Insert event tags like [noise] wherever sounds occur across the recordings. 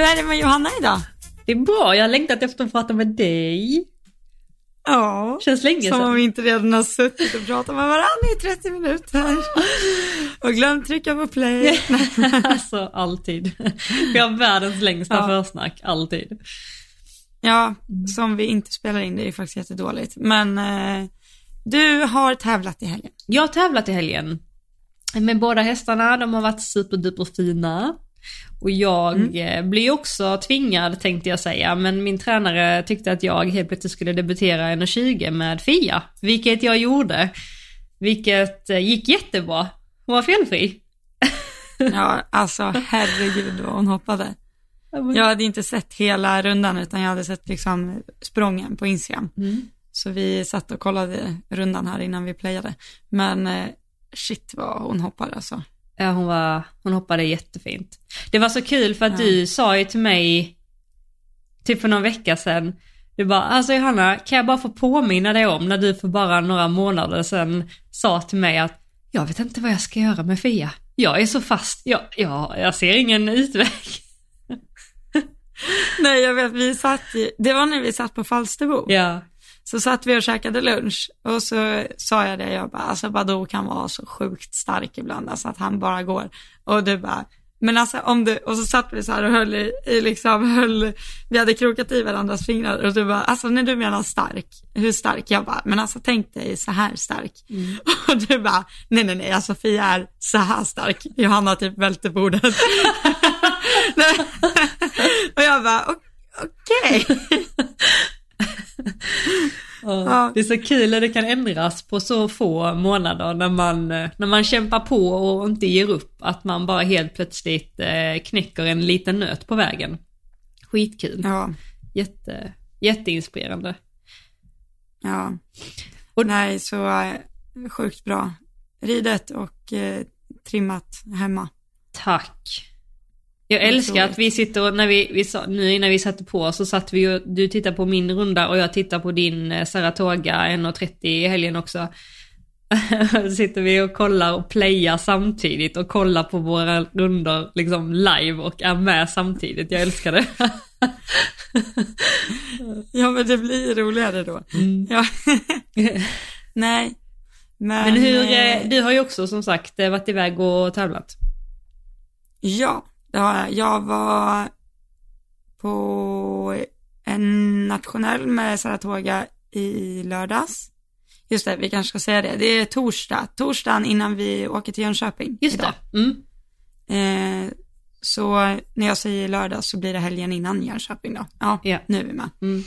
Hur är det med Johanna idag? Det är bra, jag har längtat efter att prata med dig. Ja, Känns länge som om sedan. vi inte redan har suttit och pratat med varandra i 30 minuter. [laughs] Och glömt trycka på play. [laughs] alltså alltid. Vi har världens längsta Ja. försnack, alltid. Ja, som vi inte spelar in, det är faktiskt jättedåligt. Men eh, du har tävlat i helgen. Jag har tävlat i helgen med båda hästarna, de har varit superduper fina. Och jag eh, blir också tvingad tänkte jag säga, men min tränare tyckte att jag helt plötsligt skulle debutera 1.20 med Fia, vilket jag gjorde. Vilket eh, gick jättebra, hon var felfri. [laughs] Ja, alltså herregud vad hon hoppade. Jag hade inte sett hela rundan utan jag hade sett liksom sprången på Instagram. Mm. Så vi satt och kollade rundan här innan vi playade. Men eh, shit vad hon hoppade alltså. Ja, hon, var, hon hoppade jättefint. Det var så kul för att Ja. du sa ju till mig, typ för någon vecka sedan, du bara, alltså Johanna, kan jag bara få påminna dig om när du för bara några månader sedan sa till mig att jag vet inte vad jag ska göra med Fia. Jag är så fast, jag, jag, jag ser ingen utväg. [laughs] Nej jag vet, vi satt det var när vi satt på Falsterbo. Ja, Så satt vi och käkade lunch och så sa jag det, jag bara, alltså Badou kan vara så sjukt stark ibland, alltså att han bara går. Och du bara, men alltså om du, och så satt vi så här och höll i, i liksom, höll, vi hade krokat i varandras fingrar och du bara, alltså när du menar stark, hur stark? Jag bara, men alltså tänk dig så här stark. Och du bara, nej nej nej, alltså Fia är så här stark. Johanna typ välte bordet. [laughs] Och jag bara, "O- okej. och [laughs] [laughs] Ja. det är så kul när det kan ändras på så få månader när man, när man kämpar på och inte ger upp, att man bara helt plötsligt eh, knäcker en liten nöt på vägen. Skitkul. Ja. Jätte, jätteinspirerande. Ja. Och nej, så eh, sjukt bra. Ridet och eh, trimmat hemma. Tack. Jag älskar att vi sitter och när vi, vi sa, nu innan vi satte på så satt vi och du tittar på min runda och jag tittar på din eh, Saratoga 1.30 i helgen också. [laughs] Så sitter vi och kollar och playar samtidigt och kollar på våra rundor liksom live och är med samtidigt. Jag älskar det. [laughs] Ja, men det blir roligare då. Ja. [laughs] nej, men... Men hur, eh, eh, du har ju också som sagt varit iväg och tävlat. Ja, har jag. Var på en nationell med Saratoga i lördags. Just det, vi kanske ska säga det. Det är torsdag. Torsdagen innan vi åker till Jönköping. Just idag. det. Mm. Eh, så när jag säger lördag så blir det helgen innan Jönköping då. Ja, Ja. nu är vi med. Mm.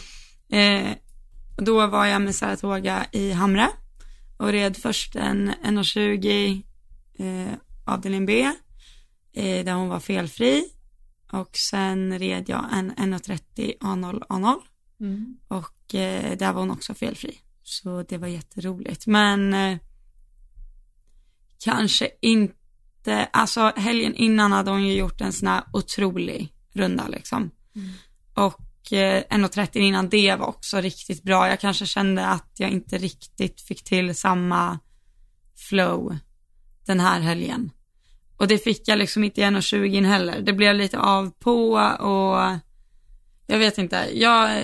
Eh, då var jag med Saratoga i Hamre och red först en 1,20 eh, avdelning B eh, där hon var felfri och sen red jag en 1,30 A0 A0 Mm. och eh, där var hon också felfri. Så det var jätteroligt. Men eh, kanske inte, alltså helgen innan hade hon ju gjort en sån här otrolig runda liksom. Och eh, 1.30 innan det var också riktigt bra. Jag kanske kände att jag inte riktigt fick till samma flow den här helgen. Och det fick jag liksom inte i 1.20 heller. Det blev lite av på och jag vet inte. Jag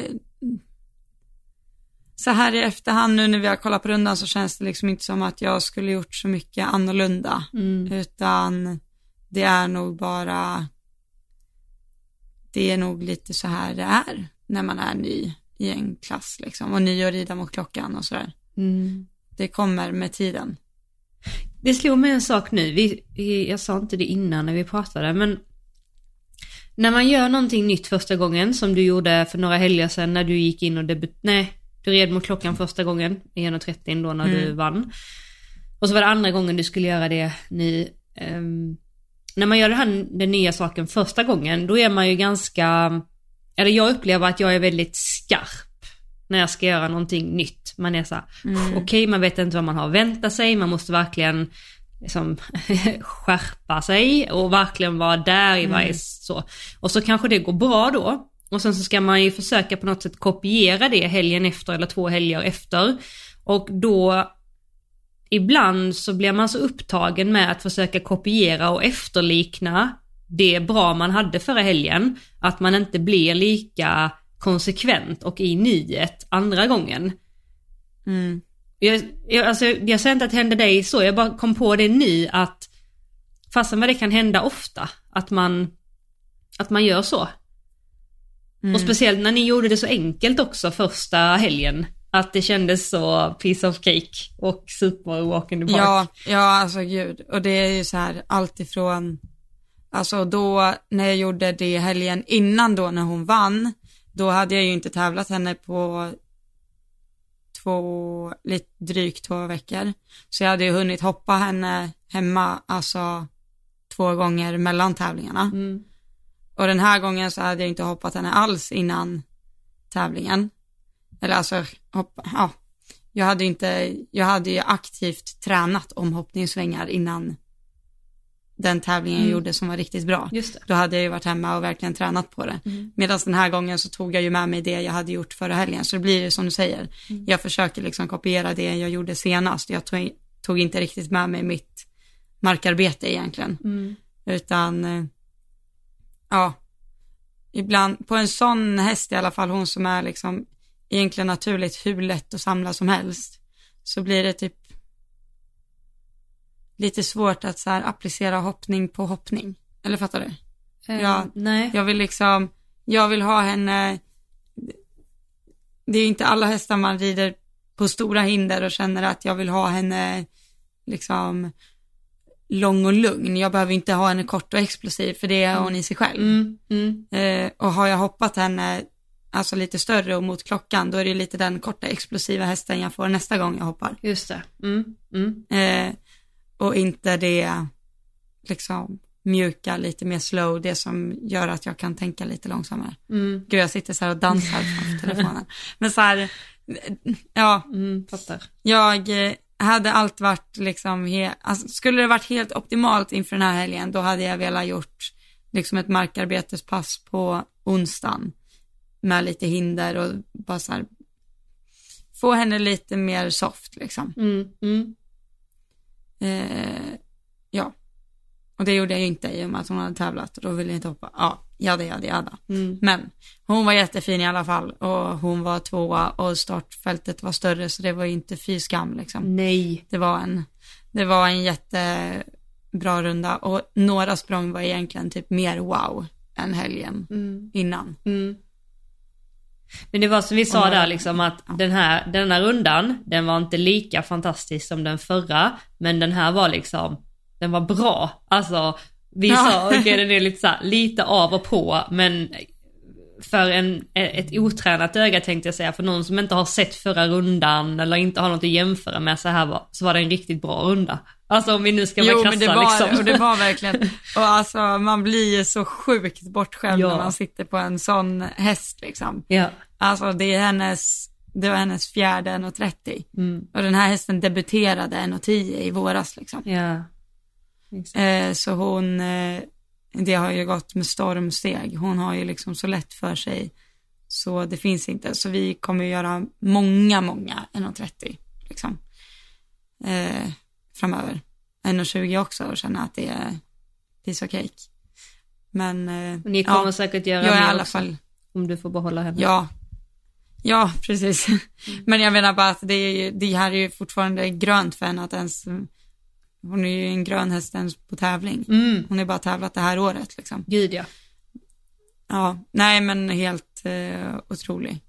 så här i efterhand nu när vi har kollat på rundan så känns det liksom inte som att jag skulle gjort så mycket annorlunda. Mm. Utan det är nog bara, det är nog lite så här det är när man är ny i en klass liksom och ny att rida mot klockan och sådär. Mm. Det kommer med tiden. Det slog mig en sak nu, vi, vi, jag sa inte det innan när vi pratade, men när man gör någonting nytt första gången, som du gjorde för några helger sedan när du gick in och debut... Nej, du red mot klockan första gången i 1.30 då när du Mm. vann. Och så var det andra gången du skulle göra det nu. ehm, när man gör det här, den nya saken första gången, då är man ju ganska... Eller jag upplever att jag är väldigt skarp när jag ska göra någonting nytt. Man är så här, Mm. okej, man vet inte vad man har att vänta sig, man måste verkligen liksom [laughs] skärpa sig och verkligen vara där i varje så. Och så kanske det går bra då. Och sen så ska man ju försöka på något sätt kopiera det helgen efter eller två helger efter. Och då ibland så blir man så upptagen med att försöka kopiera och efterlikna det bra man hade förra helgen, att man inte blir lika konsekvent och i nyet andra gången. Mm. Jag, jag, alltså, jag säger inte att det hände dig så, jag bara kom på det nu att fastän vad det kan hända ofta, att man, att man gör så. Mm. Och speciellt när ni gjorde det så enkelt också första helgen. Att det kändes så piece of cake och super walk in the park. Ja, ja alltså gud. Och det är ju så här alltifrån, alltså då när jag gjorde det helgen innan då när hon vann, då hade jag ju inte tävlat henne på två, lite drygt två veckor. Så jag hade ju hunnit hoppa henne hemma, alltså två gånger mellan tävlingarna. Mm. Och den här gången så hade jag inte hoppat henne alls innan tävlingen. Eller alltså, hoppa, ja. Jag hade inte, jag hade ju aktivt tränat omhoppningssvängar innan den tävlingen jag Mm. gjorde som var riktigt bra. Då hade jag ju varit hemma och verkligen tränat på det. Mm. Medan den här gången så tog jag ju med mig det jag hade gjort förra helgen. Så det blir det som du säger. Mm. Jag försöker liksom kopiera det jag gjorde senast. Jag tog, tog inte riktigt med mig mitt markarbete egentligen. Mm. Utan, eh, ja, ibland, på en sån häst i alla fall, hon som är liksom egentligen naturligt hur lätt att samla som helst, så blir det typ lite svårt att så här applicera hoppning på hoppning. Eller fattar du? Eh, Ja, nej. Jag vill liksom, jag vill ha henne, det är inte alla hästar man rider på stora hinder och känner att jag vill ha henne liksom lång och lugn. Jag behöver inte ha henne kort och explosiv för det är hon i sig själv. Mm. Mm. Eh, och har jag hoppat henne alltså lite större och mot klockan då är det lite den korta explosiva hästen jag får nästa gång jag hoppar. Just det. Mm. Mm. Eh, och inte det liksom mjuka, lite mer slow, det som gör att jag kan tänka lite långsammare. Mm. Gud, jag sitter så här och dansar framför [laughs] telefonen. Men så här, ja, Mm. Fattar. jag eh, hade allt varit liksom, he- alltså, skulle det varit helt optimalt inför den här helgen, då hade jag velat gjort liksom ett markarbetespass på onsdagen med lite hinder och bara så här, få henne lite mer soft liksom. Mm. Mm. Eh, ja, och det gjorde jag ju inte i och med att hon hade tävlat och då ville jag inte hoppa. Ja, jada, jada, jada. Mm. Men hon var jättefin i alla fall och hon var tvåa och startfältet var större så det var ju inte fy skam liksom. Nej. Det var en, det var en jättebra runda och några språng var egentligen typ mer wow än helgen Mm. innan. Mm. Men det var som vi sa där liksom att den här, den här rundan, den var inte lika fantastisk som den förra, men den här var liksom, den var bra. Alltså, vi Ja. sa, okej [laughs] den är lite så här, lite av och på, men för en, ett otränat öga tänkte jag säga, för någon som inte har sett förra rundan eller inte har något att jämföra med så här var, så var det en riktigt bra runda. Alltså om vi nu ska vara Jo krassa men det var liksom. och det var [laughs] verkligen, och alltså man blir ju så sjukt bortskämd Ja. när man sitter på en sån häst liksom. Ja. Alltså det är hennes, det var hennes fjärde 1.30 Mm. och den här hästen debuterade 1.10 i våras liksom. Ja. Eh, så hon, eh, det har ju gått med stormsteg. Hon har ju liksom så lätt för sig. Så det finns inte. Så vi kommer göra många, många 1.30 liksom. Eh, framöver. 1.20 också och känna att det är piece of cake. Men eh, ni kommer ja, säkert göra jag är i alla också, fall, om du får behålla henne. ja. Ja, precis. [laughs] Men jag menar bara att det, är ju, det här är ju fortfarande grönt för henne att ens, hon är ju en grön häst ens på tävling. Mm. Hon har bara tävlat det här året liksom. Gud ja. Ja, nej men helt eh, otrolig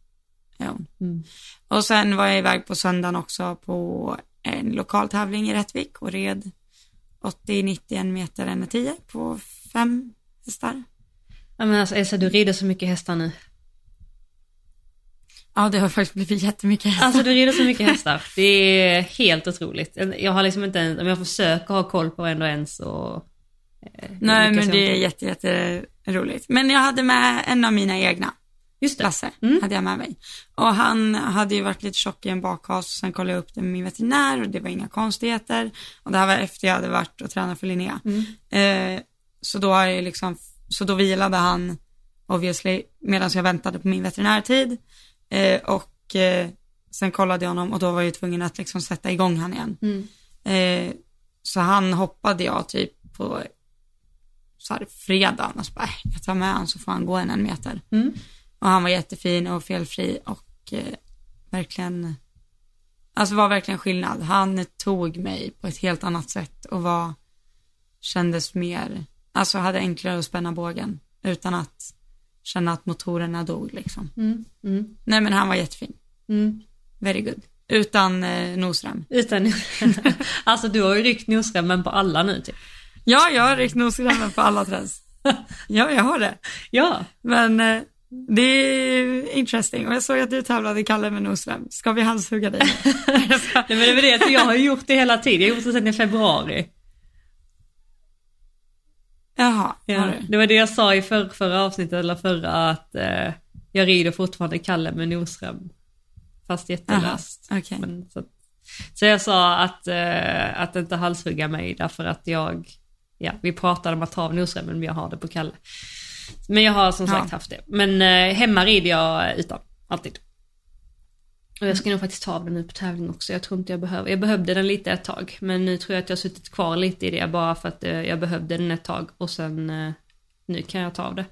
är hon. Mm. Och sen var jag iväg på söndagen också på en lokal tävling i Rättvik och red 80-91 meter en 10 på fem hästar. Ja men alltså Elsa, du rider så mycket hästar nu. Ja, det har faktiskt blivit jättemycket hästar. Alltså du rider så mycket hästar. Det är helt otroligt. Jag har liksom inte ens, om jag försöker ha koll på en och en så... nej, men det är jätte, jätte roligt. Men jag hade med en av mina egna, Just det. Lasse, Mm. hade jag med mig. Och han hade ju varit lite tjock i en bakhas, sen kollade jag upp det med min veterinär och det var inga konstigheter. Och det här var efter jag hade varit och tränat för Linnea. Mm. Eh, så då har jag liksom, så då vilade han obviously medan jag väntade på min veterinärtid. Eh, och eh, sen kollade jag honom och då var jag tvungen att liksom sätta igång han igen. Mm. Eh, så han hoppade jag typ på så här fredagen och så bara, "Äh, jag tar med honom så får han gå en, en meter. Och han var jättefin och felfri och eh, verkligen, alltså var verkligen skillnad. Han tog mig på ett helt annat sätt och var, kändes mer, alltså hade enklare att spänna bågen utan att känna att motorerna dog liksom. Mm. Mm. Nej men han var jättefin, Mm. very good. Utan eh, nosrem. Utan, [laughs] alltså du har ju ryckt nosremmen på alla nu typ. Ja, jag har ryckt nosremmen på alla träns. [laughs] Ja, jag har det. Ja. Men eh, det är interesting och jag såg att du tävlade Kalle med nosrem. Ska vi halshugga dig? [laughs] Nej men det är det jag har gjort det hela tiden, jag har gjort det sedan i februari. Jaha, Ja. du? Det var det jag sa i för, förra avsnittet eller förra att eh, jag rider fortfarande Kalle med nosrem. Fast jättelöst. Men, så, så jag sa att, eh, att inte halshugga mig därför att jag, ja vi pratade om att ta av nosremmen men jag har det på Kalle. Men jag har som Ja. sagt haft det. Men eh, hemma rider jag utan, alltid. Och jag ska nog faktiskt ta av den nu på tävling också. Jag tror inte jag behöver, jag behövde den lite ett tag. Men nu tror jag att jag har suttit kvar lite i det bara för att eh, jag behövde den ett tag och sen eh, nu kan jag ta av det.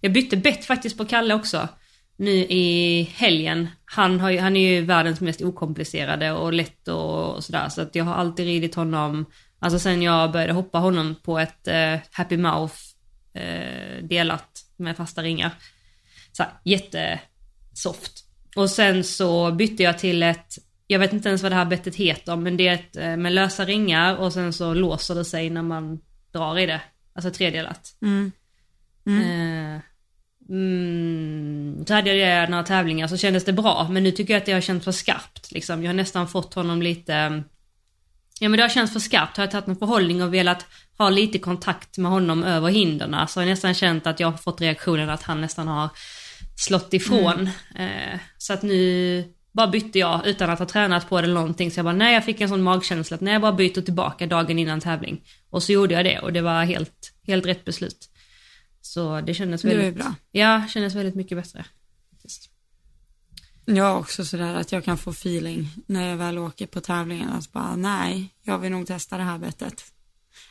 Jag bytte bett faktiskt på Kalle också. Nu i helgen. Han, har ju, han är ju världens mest okomplicerade och lätt och, och sådär. Så att jag har alltid ridit honom, alltså sen jag började hoppa honom på ett eh, Happy Mouth eh, delat med fasta ringar. Så här, jättesoft. Och sen så bytte jag till ett, jag vet inte ens vad det här bettet heter, men det är ett eh, med lösa ringar och sen så låser det sig när man drar i det. Alltså tredelat. Mm. Eh, Mm, så hade jag det några tävlingar så kändes det bra, men nu tycker jag att det har känts för skarpt. Liksom. Jag har nästan fått honom lite... Ja men det har känts för skarpt. Har jag tagit en förhållning och velat ha lite kontakt med honom över hinderna så har jag nästan känt att jag har fått reaktionen att han nästan har slått ifrån. Eh, så att nu bara bytte jag utan att ha tränat på det eller någonting. Så jag bara, nej jag fick en sån magkänsla att nej jag bara byter tillbaka dagen innan tävling. Och så gjorde jag det och det var helt, helt rätt beslut. Så det kändes Det väldigt, bra. ja, kändes väldigt mycket bättre. Jag har också sådär att jag kan få feeling när jag väl åker på tävlingen. Alltså bara, nej, jag vill nog testa det här bettet.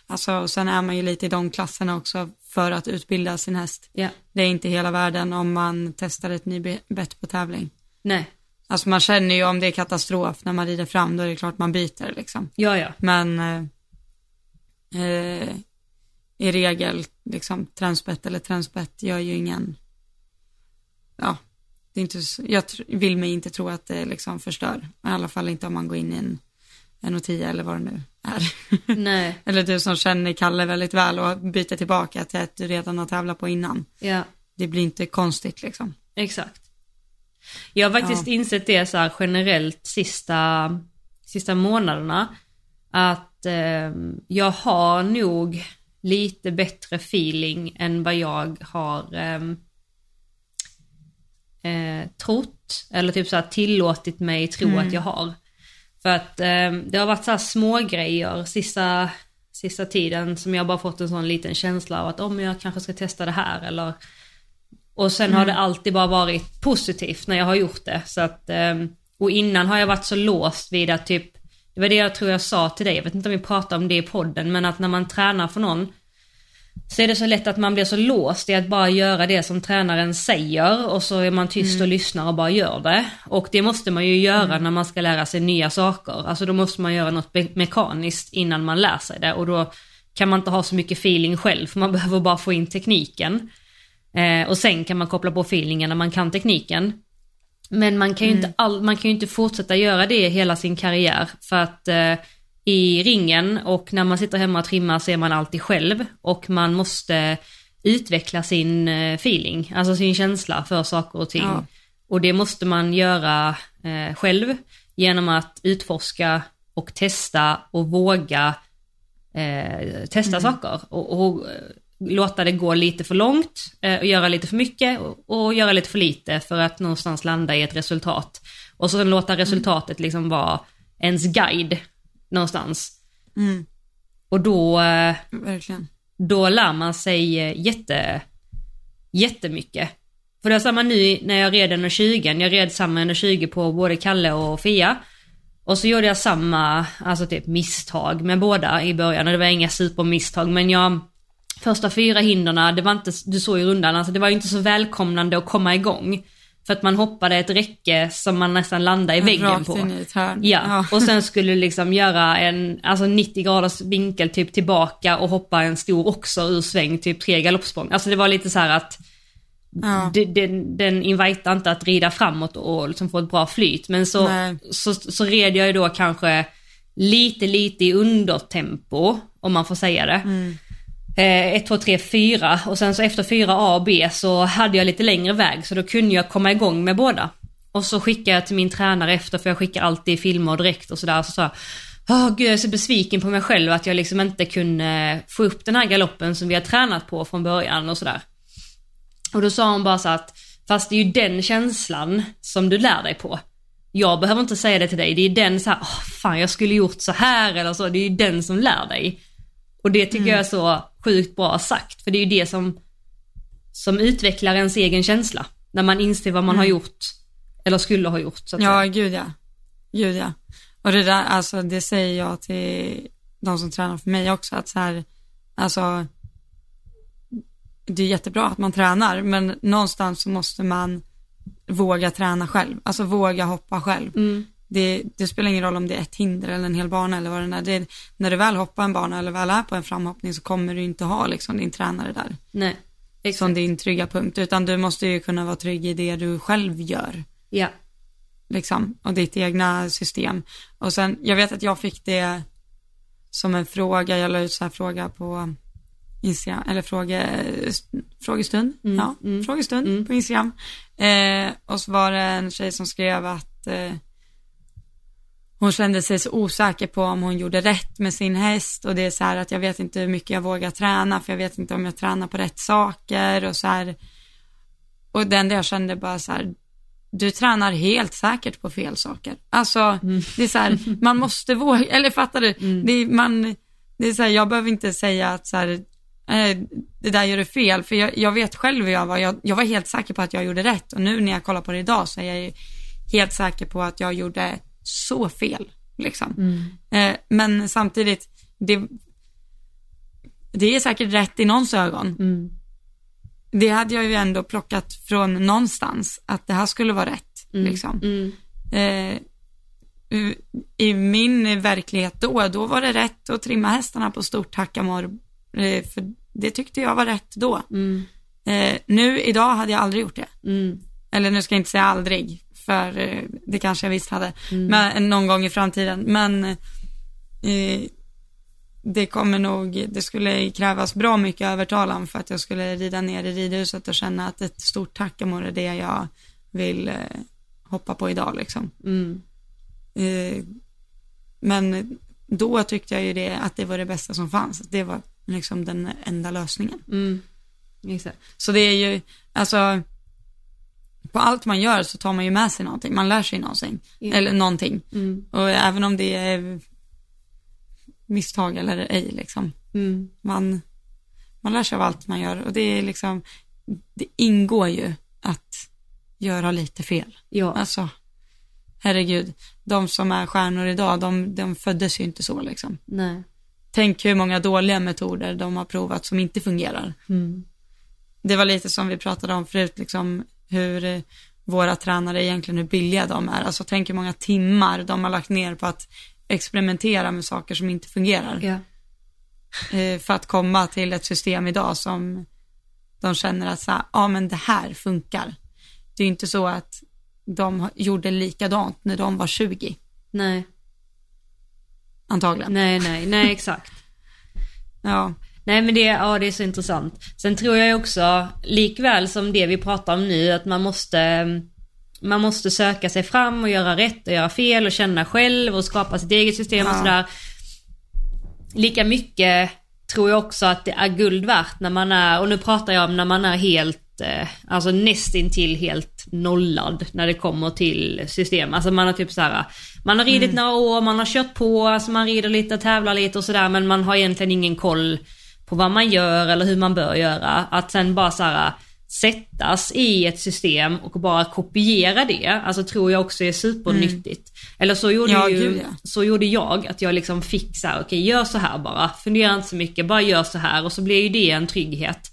Alltså, och sen är man ju lite i de klasserna också för att utbilda sin häst. Ja, Det är inte hela världen om man testar ett nybett på tävling. nej, Alltså man känner ju om det är katastrof när man rider fram, då är det klart man byter liksom. ja ja, Men eh, eh, i regel, liksom tränspett eller tränspett gör ju ingen, ja, det är inte, jag vill mig inte tro att det liksom förstör. I alla fall inte om man går in i en, en och tio eller vad det nu är. nej, [laughs] eller du som känner Kalle väldigt väl och byter tillbaka till ett du redan har tävlat på innan. ja. Det blir inte konstigt liksom. Exakt. Jag har faktiskt insett det så här generellt sista, sista månaderna. Att eh, jag har nog lite bättre feeling än vad jag har eh, eh, trott. Eller typ så här tillåtit mig tro att jag har. För att eh, det har varit så här små grejer sista, sista tiden som jag bara fått en sån liten känsla av att om jag kanske ska testa det här eller och sen har det alltid bara varit positivt när jag har gjort det. Så att, ehm, och innan har jag varit så låst vid att typ, det var det jag tror jag sa till dig, jag vet inte om vi pratade om det i podden, men att när man tränar för någon så är det så lätt att man blir så låst i att bara göra det som tränaren säger och så är man tyst och lyssnar och bara gör det. Och det måste man ju göra när man ska lära sig nya saker. Alltså då måste man göra något me- mekaniskt innan man lär sig det och då kan man inte ha så mycket feeling själv för man [laughs] behöver bara få in tekniken. Eh, och sen kan man koppla på feelingen när man kan tekniken. Men man kan ju, inte, all, man kan ju inte fortsätta göra det hela sin karriär för att eh, i ringen och när man sitter hemma och trimmar så är man alltid själv och man måste utveckla sin eh, feeling, alltså sin känsla för saker och ting. Ja. Och det måste man göra eh, själv genom att utforska och testa och våga eh, testa saker och, och eh, låta det gå lite för långt eh, och göra lite för mycket och, och göra lite för lite för att någonstans landa i ett resultat. Och så låta resultatet liksom vara ens guide någonstans. Mm, Och då, verkligen. då lär man sig eh, jätte, jättemycket. För det är samma nu när jag red 1,20, jag red samma 1,20 på både Kalle och Fia. Och så gjorde jag samma, alltså typ misstag med båda i början och det var inga supermisstag men jag första fyra hinderna, det var inte, du såg i rundan, alltså det var ju inte så välkomnande att komma igång. För att man hoppade ett räcke som man nästan landade i väggen Rakt på. i ett hörn. Ja, och sen skulle du liksom göra en alltså 90 graders vinkel typ tillbaka och hoppa en stor också ur sväng, typ tre galoppsprång. Alltså det var lite så här att Ja. den, den invitar inte att rida framåt och liksom få ett bra flyt. Men så, Nej. så, så red jag ju då kanske lite, lite i undertempo, om man får säga det. Mm. Eh, 1, 2, 3, 4 och sen så efter 4 A och B så hade jag lite längre väg så då kunde jag komma igång med båda. Och så skickade jag till min tränare efter för jag skickar alltid filmer direkt och sådär. Så sa jag, Åh gud jag är så besviken på mig själv att jag liksom inte kunde få upp den här galoppen som vi har tränat på från början och sådär. Och då sa hon bara så att, fast det är ju den känslan som du lär dig på. Jag behöver inte säga det till dig, det är den så här, åh fan jag skulle gjort så här eller så, det är ju den som lär dig. Och det tycker jag är så sjukt bra sagt, för det är ju det som, som utvecklar ens egen känsla. När man inser vad man har gjort, eller skulle ha gjort så att Ja, säga. gud ja. Gud ja. Och det där, alltså det säger jag till de som tränar för mig också, att så här, alltså, det är jättebra att man tränar, men någonstans så måste man våga träna själv, alltså våga hoppa själv. Mm. Det, det spelar ingen roll om det är ett hinder eller en hel bana eller vad det är. Det, när du väl hoppar en bana eller väl är på en framhoppning så kommer du inte ha liksom din tränare där Nej, exakt. som din trygga punkt, utan du måste ju kunna vara trygg i det du själv gör Ja. liksom, och ditt egna system. Och sen, jag vet att jag fick det som en fråga, jag la ut så här fråga på Instagram, eller fråge, frågestund, Mm, ja, mm, frågestund mm. på Instagram. Eh, och så var det en tjej som skrev att eh, hon kände sig så osäker på om hon gjorde rätt med sin häst och det är så här att jag vet inte hur mycket jag vågar träna för jag vet inte om jag tränar på rätt saker och så här. Och det enda jag kände bara så här, du tränar helt säkert på fel saker. Alltså, det är så här, man måste våga, eller fattar du? Det, är, man, det är så här, jag behöver inte säga att så här, eh, det där gör du fel, för jag, jag vet själv hur jag var. Jag, jag var helt säker på att jag gjorde rätt och nu när jag kollar på det idag så är jag ju helt säker på att jag gjorde så fel, liksom. Eh, men samtidigt, det, det är säkert rätt i någons ögon. Mm. Det hade jag ju ändå plockat från någonstans, att det här skulle vara rätt, liksom. Mm. Eh, I min verklighet då, då var det rätt att trimma hästarna på stort hackamor, eh, för det tyckte jag var rätt då. Mm. Eh, nu, idag hade jag aldrig gjort det. Mm. Eller nu ska jag inte säga aldrig, för eh, det kanske jag visst hade, men någon gång i framtiden. Men eh, det kommer nog, det skulle krävas bra mycket övertalan för att jag skulle rida ner i ridhuset och känna att ett stort tackamor är det jag vill eh, hoppa på idag liksom. Mm. Eh, men då tyckte jag ju det, att det var det bästa som fanns. Det var liksom den enda lösningen. Mm. Exakt. Så det är ju, alltså, på allt man gör så tar man ju med sig någonting. Man lär sig någonting. Ja. Eller någonting. Mm. Och även om det är misstag eller ej liksom. Mm. Man, man lär sig av allt man gör och det är liksom, det ingår ju att göra lite fel. Ja. Alltså, herregud, de som är stjärnor idag, de, de föddes ju inte så liksom. Nej. Tänk hur många dåliga metoder de har provat som inte fungerar. Mm. Det var lite som vi pratade om förut, liksom hur eh, våra tränare egentligen, hur billiga de är. Alltså tänk hur många timmar de har lagt ner på att experimentera med saker som inte fungerar. Ja. Eh, för att komma till ett system idag som de känner att så här, ja men det här funkar. Det är ju inte så att de gjorde likadant när de var 20, Nej. antagligen. Nej, nej, nej exakt. Ja, Nej men det, ja, det är så intressant. Sen tror jag också, likväl som det vi pratar om nu, att man måste, man måste söka sig fram och göra rätt och göra fel och känna själv och skapa sitt eget system och Ja. sådär. Lika mycket tror jag också att det är guld värt när man är, och nu pratar jag om när man är helt, eh, alltså nästintill helt nollad när det kommer till system. Alltså man har typ såhär, man har ridit några år, man har kört på, alltså man rider lite, tävlar lite och sådär men man har egentligen ingen koll på vad man gör eller hur man bör göra. Att sen bara såhär sättas i ett system och bara kopiera det, alltså tror jag också är supernyttigt. Eller så gjorde, Ja, ju, gud, ja. så gjorde jag, att jag liksom fick så här, okej gör så här bara, fundera inte så mycket, bara gör så här och så blir ju det en trygghet.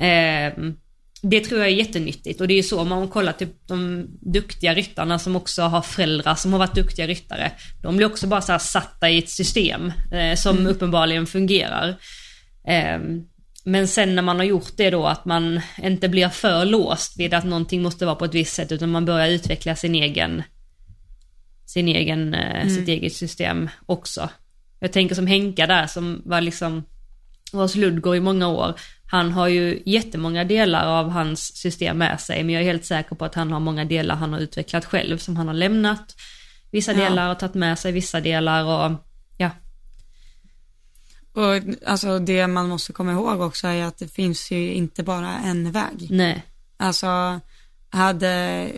Ehm, det tror jag är jättenyttigt och det är ju så man kollar till de duktiga ryttarna som också har föräldrar som har varit duktiga ryttare. De blir också bara så här satta i ett system eh, som uppenbarligen fungerar. Ehm, men sen när man har gjort det då att man inte blir för låst vid att någonting måste vara på ett visst sätt utan man börjar utveckla sin egen, sin egen, eh, sitt eget system också. Jag tänker som Henka där som var liksom, var hos Ludgård i många år. Han har ju jättemånga delar av hans system med sig men jag är helt säker på att han har många delar han har utvecklat själv som han har lämnat vissa Ja. delar och tagit med sig vissa delar och. Och alltså det man måste komma ihåg också är att det finns ju inte bara en väg. Nej. Alltså, hade,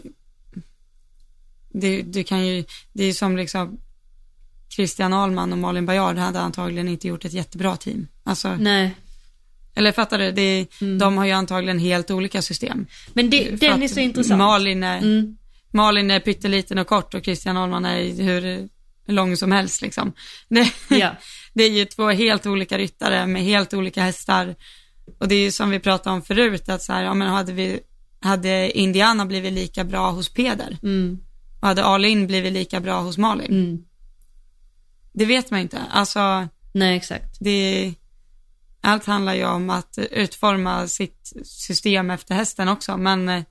det, du kan ju, det är som liksom Christian Ahlman och Malin Bajard hade antagligen inte gjort ett jättebra team. Alltså, Nej. eller fattar du, det, de har ju antagligen helt olika system. Men det, den är så intressant. Malin är, Mm. Malin är pytteliten och kort och Christian Ahlman är hur lång som helst liksom. Det, [laughs] Ja. Det är ju två helt olika ryttare med helt olika hästar. Och det är ju som vi pratade om förut, att så här, ja men hade vi, hade Indiana blivit lika bra hos Peder? Mm. Och hade Alin blivit lika bra hos Malin? Mm. Det vet man inte. Alltså, Nej, exakt. det, allt handlar ju om att utforma sitt system efter hästen också, men eh,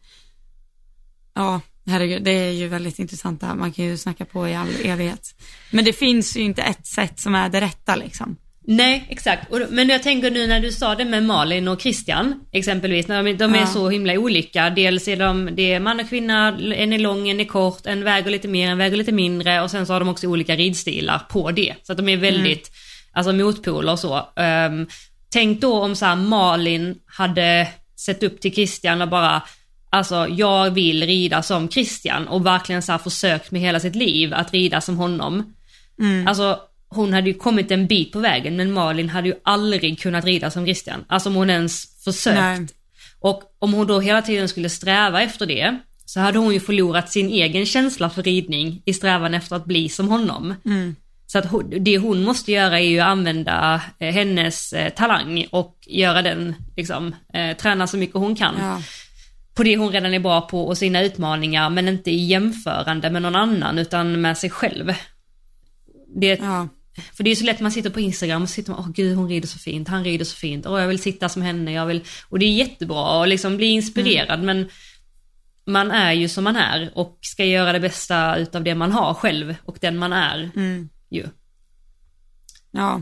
ja, herregud, det är ju väldigt intressant det här. Man kan ju snacka på i all evighet. Men det finns ju inte ett sätt som är det rätta liksom. Nej, exakt. Men jag tänker nu när du sa det med Malin och Christian, exempelvis, när de, de är Ja. så himla olika. Dels är de, det är man och kvinna, en är lång, en är kort, en väger lite mer, en väger lite mindre och sen så har de också olika ridstilar på det. Så att de är väldigt, alltså motpoler och så. Ehm, tänk då om så här Malin hade sett upp till Christian och bara, alltså jag vill rida som Christian och verkligen så försökt med hela sitt liv att rida som honom. Alltså hon hade ju kommit en bit på vägen men Malin hade ju aldrig kunnat rida som Christian. Alltså om hon ens försökt. Nej. Och om hon då hela tiden skulle sträva efter det så hade hon ju förlorat sin egen känsla för ridning i strävan efter att bli som honom. Så att det hon måste göra är ju att använda eh, hennes eh, talang och göra den, liksom, eh, träna så mycket hon kan Ja. På det hon redan är bra på och sina utmaningar men inte i jämförande med någon annan utan med sig själv. Det, Ja. För det är så lätt man sitter på Instagram och sitter man, åh gud hon rider så fint, han rider så fint, åh jag vill sitta som henne, jag vill, och det är jättebra och liksom bli inspirerad men man är ju som man är och ska göra det bästa utav det man har själv och den man är Mm. ju. Ja.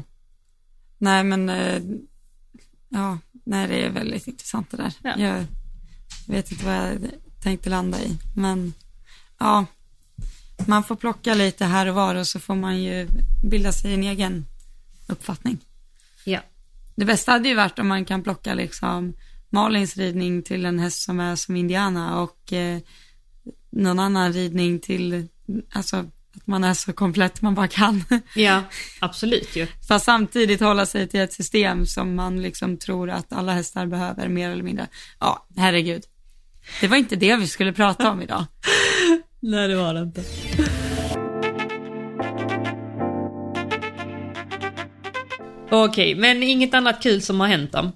Nej men, eh, ja, nej det är väldigt intressant det där. Ja. Jag vet inte vad jag tänkte landa i, men ja, man får plocka lite här och var och så får man ju bilda sig en egen uppfattning. Ja. Det bästa hade ju varit om man kan plocka liksom Malins ridning till en häst som är som Indiana och eh, någon annan ridning till, alltså att man är så komplett man bara kan. Ja, absolut ju. [laughs] Fast samtidigt hålla sig till ett system som man liksom tror att alla hästar behöver mer eller mindre. Ja, herregud. Det var inte det vi skulle prata om idag. [laughs] Nej det var det inte. Okej, men inget annat kul som har hänt då?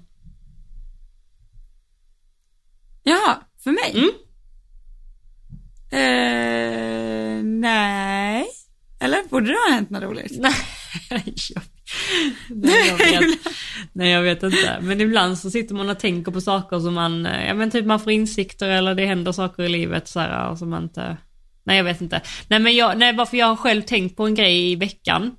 Jaha, för mig? Mm. Eh, nej. Eller borde det ha hänt något roligt? [laughs] Nej, jag, [laughs] nej, jag vet, nej, jag vet inte. Men ibland så sitter man och tänker på saker som man, ja men typ man får insikter eller det händer saker i livet så här, som man inte, nej jag vet inte. Nej men jag, nej bara för jag har själv tänkt på en grej i veckan.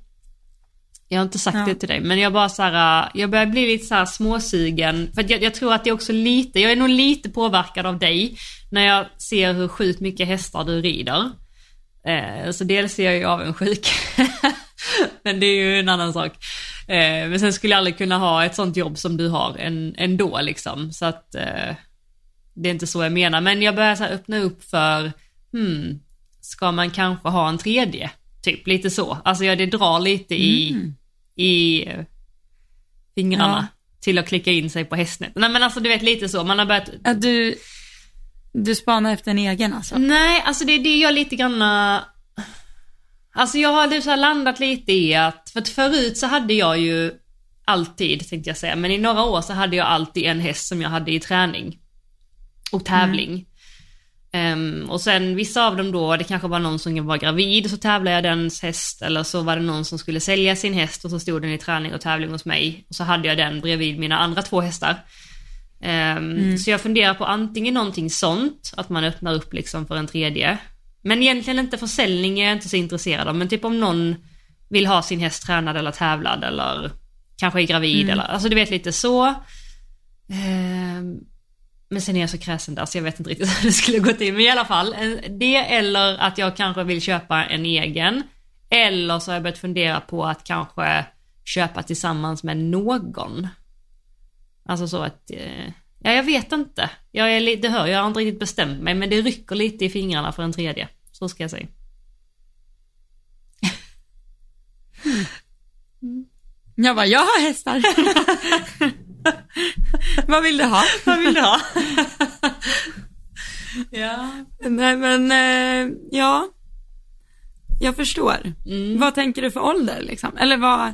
Jag har inte sagt Ja. det till dig, men jag bara så här, jag börjar bli lite så här småsugen. För jag, jag tror att det är också lite, jag är nog lite påverkad av dig när jag ser hur sjukt mycket hästar du rider. Eh, så dels är jag ju avundsjuk. [laughs] men det är ju en annan sak. Eh, men sen skulle jag aldrig kunna ha ett sånt jobb som du har en, ändå liksom. Så att eh, det är inte så jag menar. Men jag börjar så öppna upp för, hmm, ska man kanske ha en tredje? Typ lite så. Alltså ja, det drar lite i, i eh, fingrarna till att klicka in sig på hästnät. Nej men alltså du vet lite så, man har börjat Att du, du spanar efter en egen alltså? Nej, alltså det, det är jag lite granna... Alltså jag har så här landat lite i att, för att förut så hade jag ju alltid, tänkte jag säga, men i några år så hade jag alltid en häst som jag hade i träning och tävling. Um, och sen vissa av dem då, det kanske var någon som var gravid och så tävlade jag dens häst eller så var det någon som skulle sälja sin häst och så stod den i träning och tävling hos mig. Och så hade jag den bredvid mina andra två hästar. Um, mm. Så jag funderar på antingen någonting sånt, att man öppnar upp liksom för en tredje. Men egentligen inte försäljning är jag inte så intresserad av, men typ om någon vill ha sin häst tränad eller tävlad eller kanske är gravid mm. eller, alltså du vet lite så. Um, men sen är jag så kräsen där så jag vet inte riktigt [laughs] hur det skulle gå till. Men i alla fall, det eller att jag kanske vill köpa en egen. Eller så har jag börjat fundera på att kanske köpa tillsammans med någon. Alltså så att, eh, ja jag vet inte. Jag är lite, hör, jag har inte riktigt bestämt mig men det rycker lite i fingrarna för en tredje. Så ska jag säga. Mm. Jag bara, jag har hästar. [laughs] Vad vill du ha? [laughs] Vad vill du ha? [laughs] ja. Nej men, eh, ja. Jag förstår. Mm. Vad tänker du för ålder liksom? Eller vad?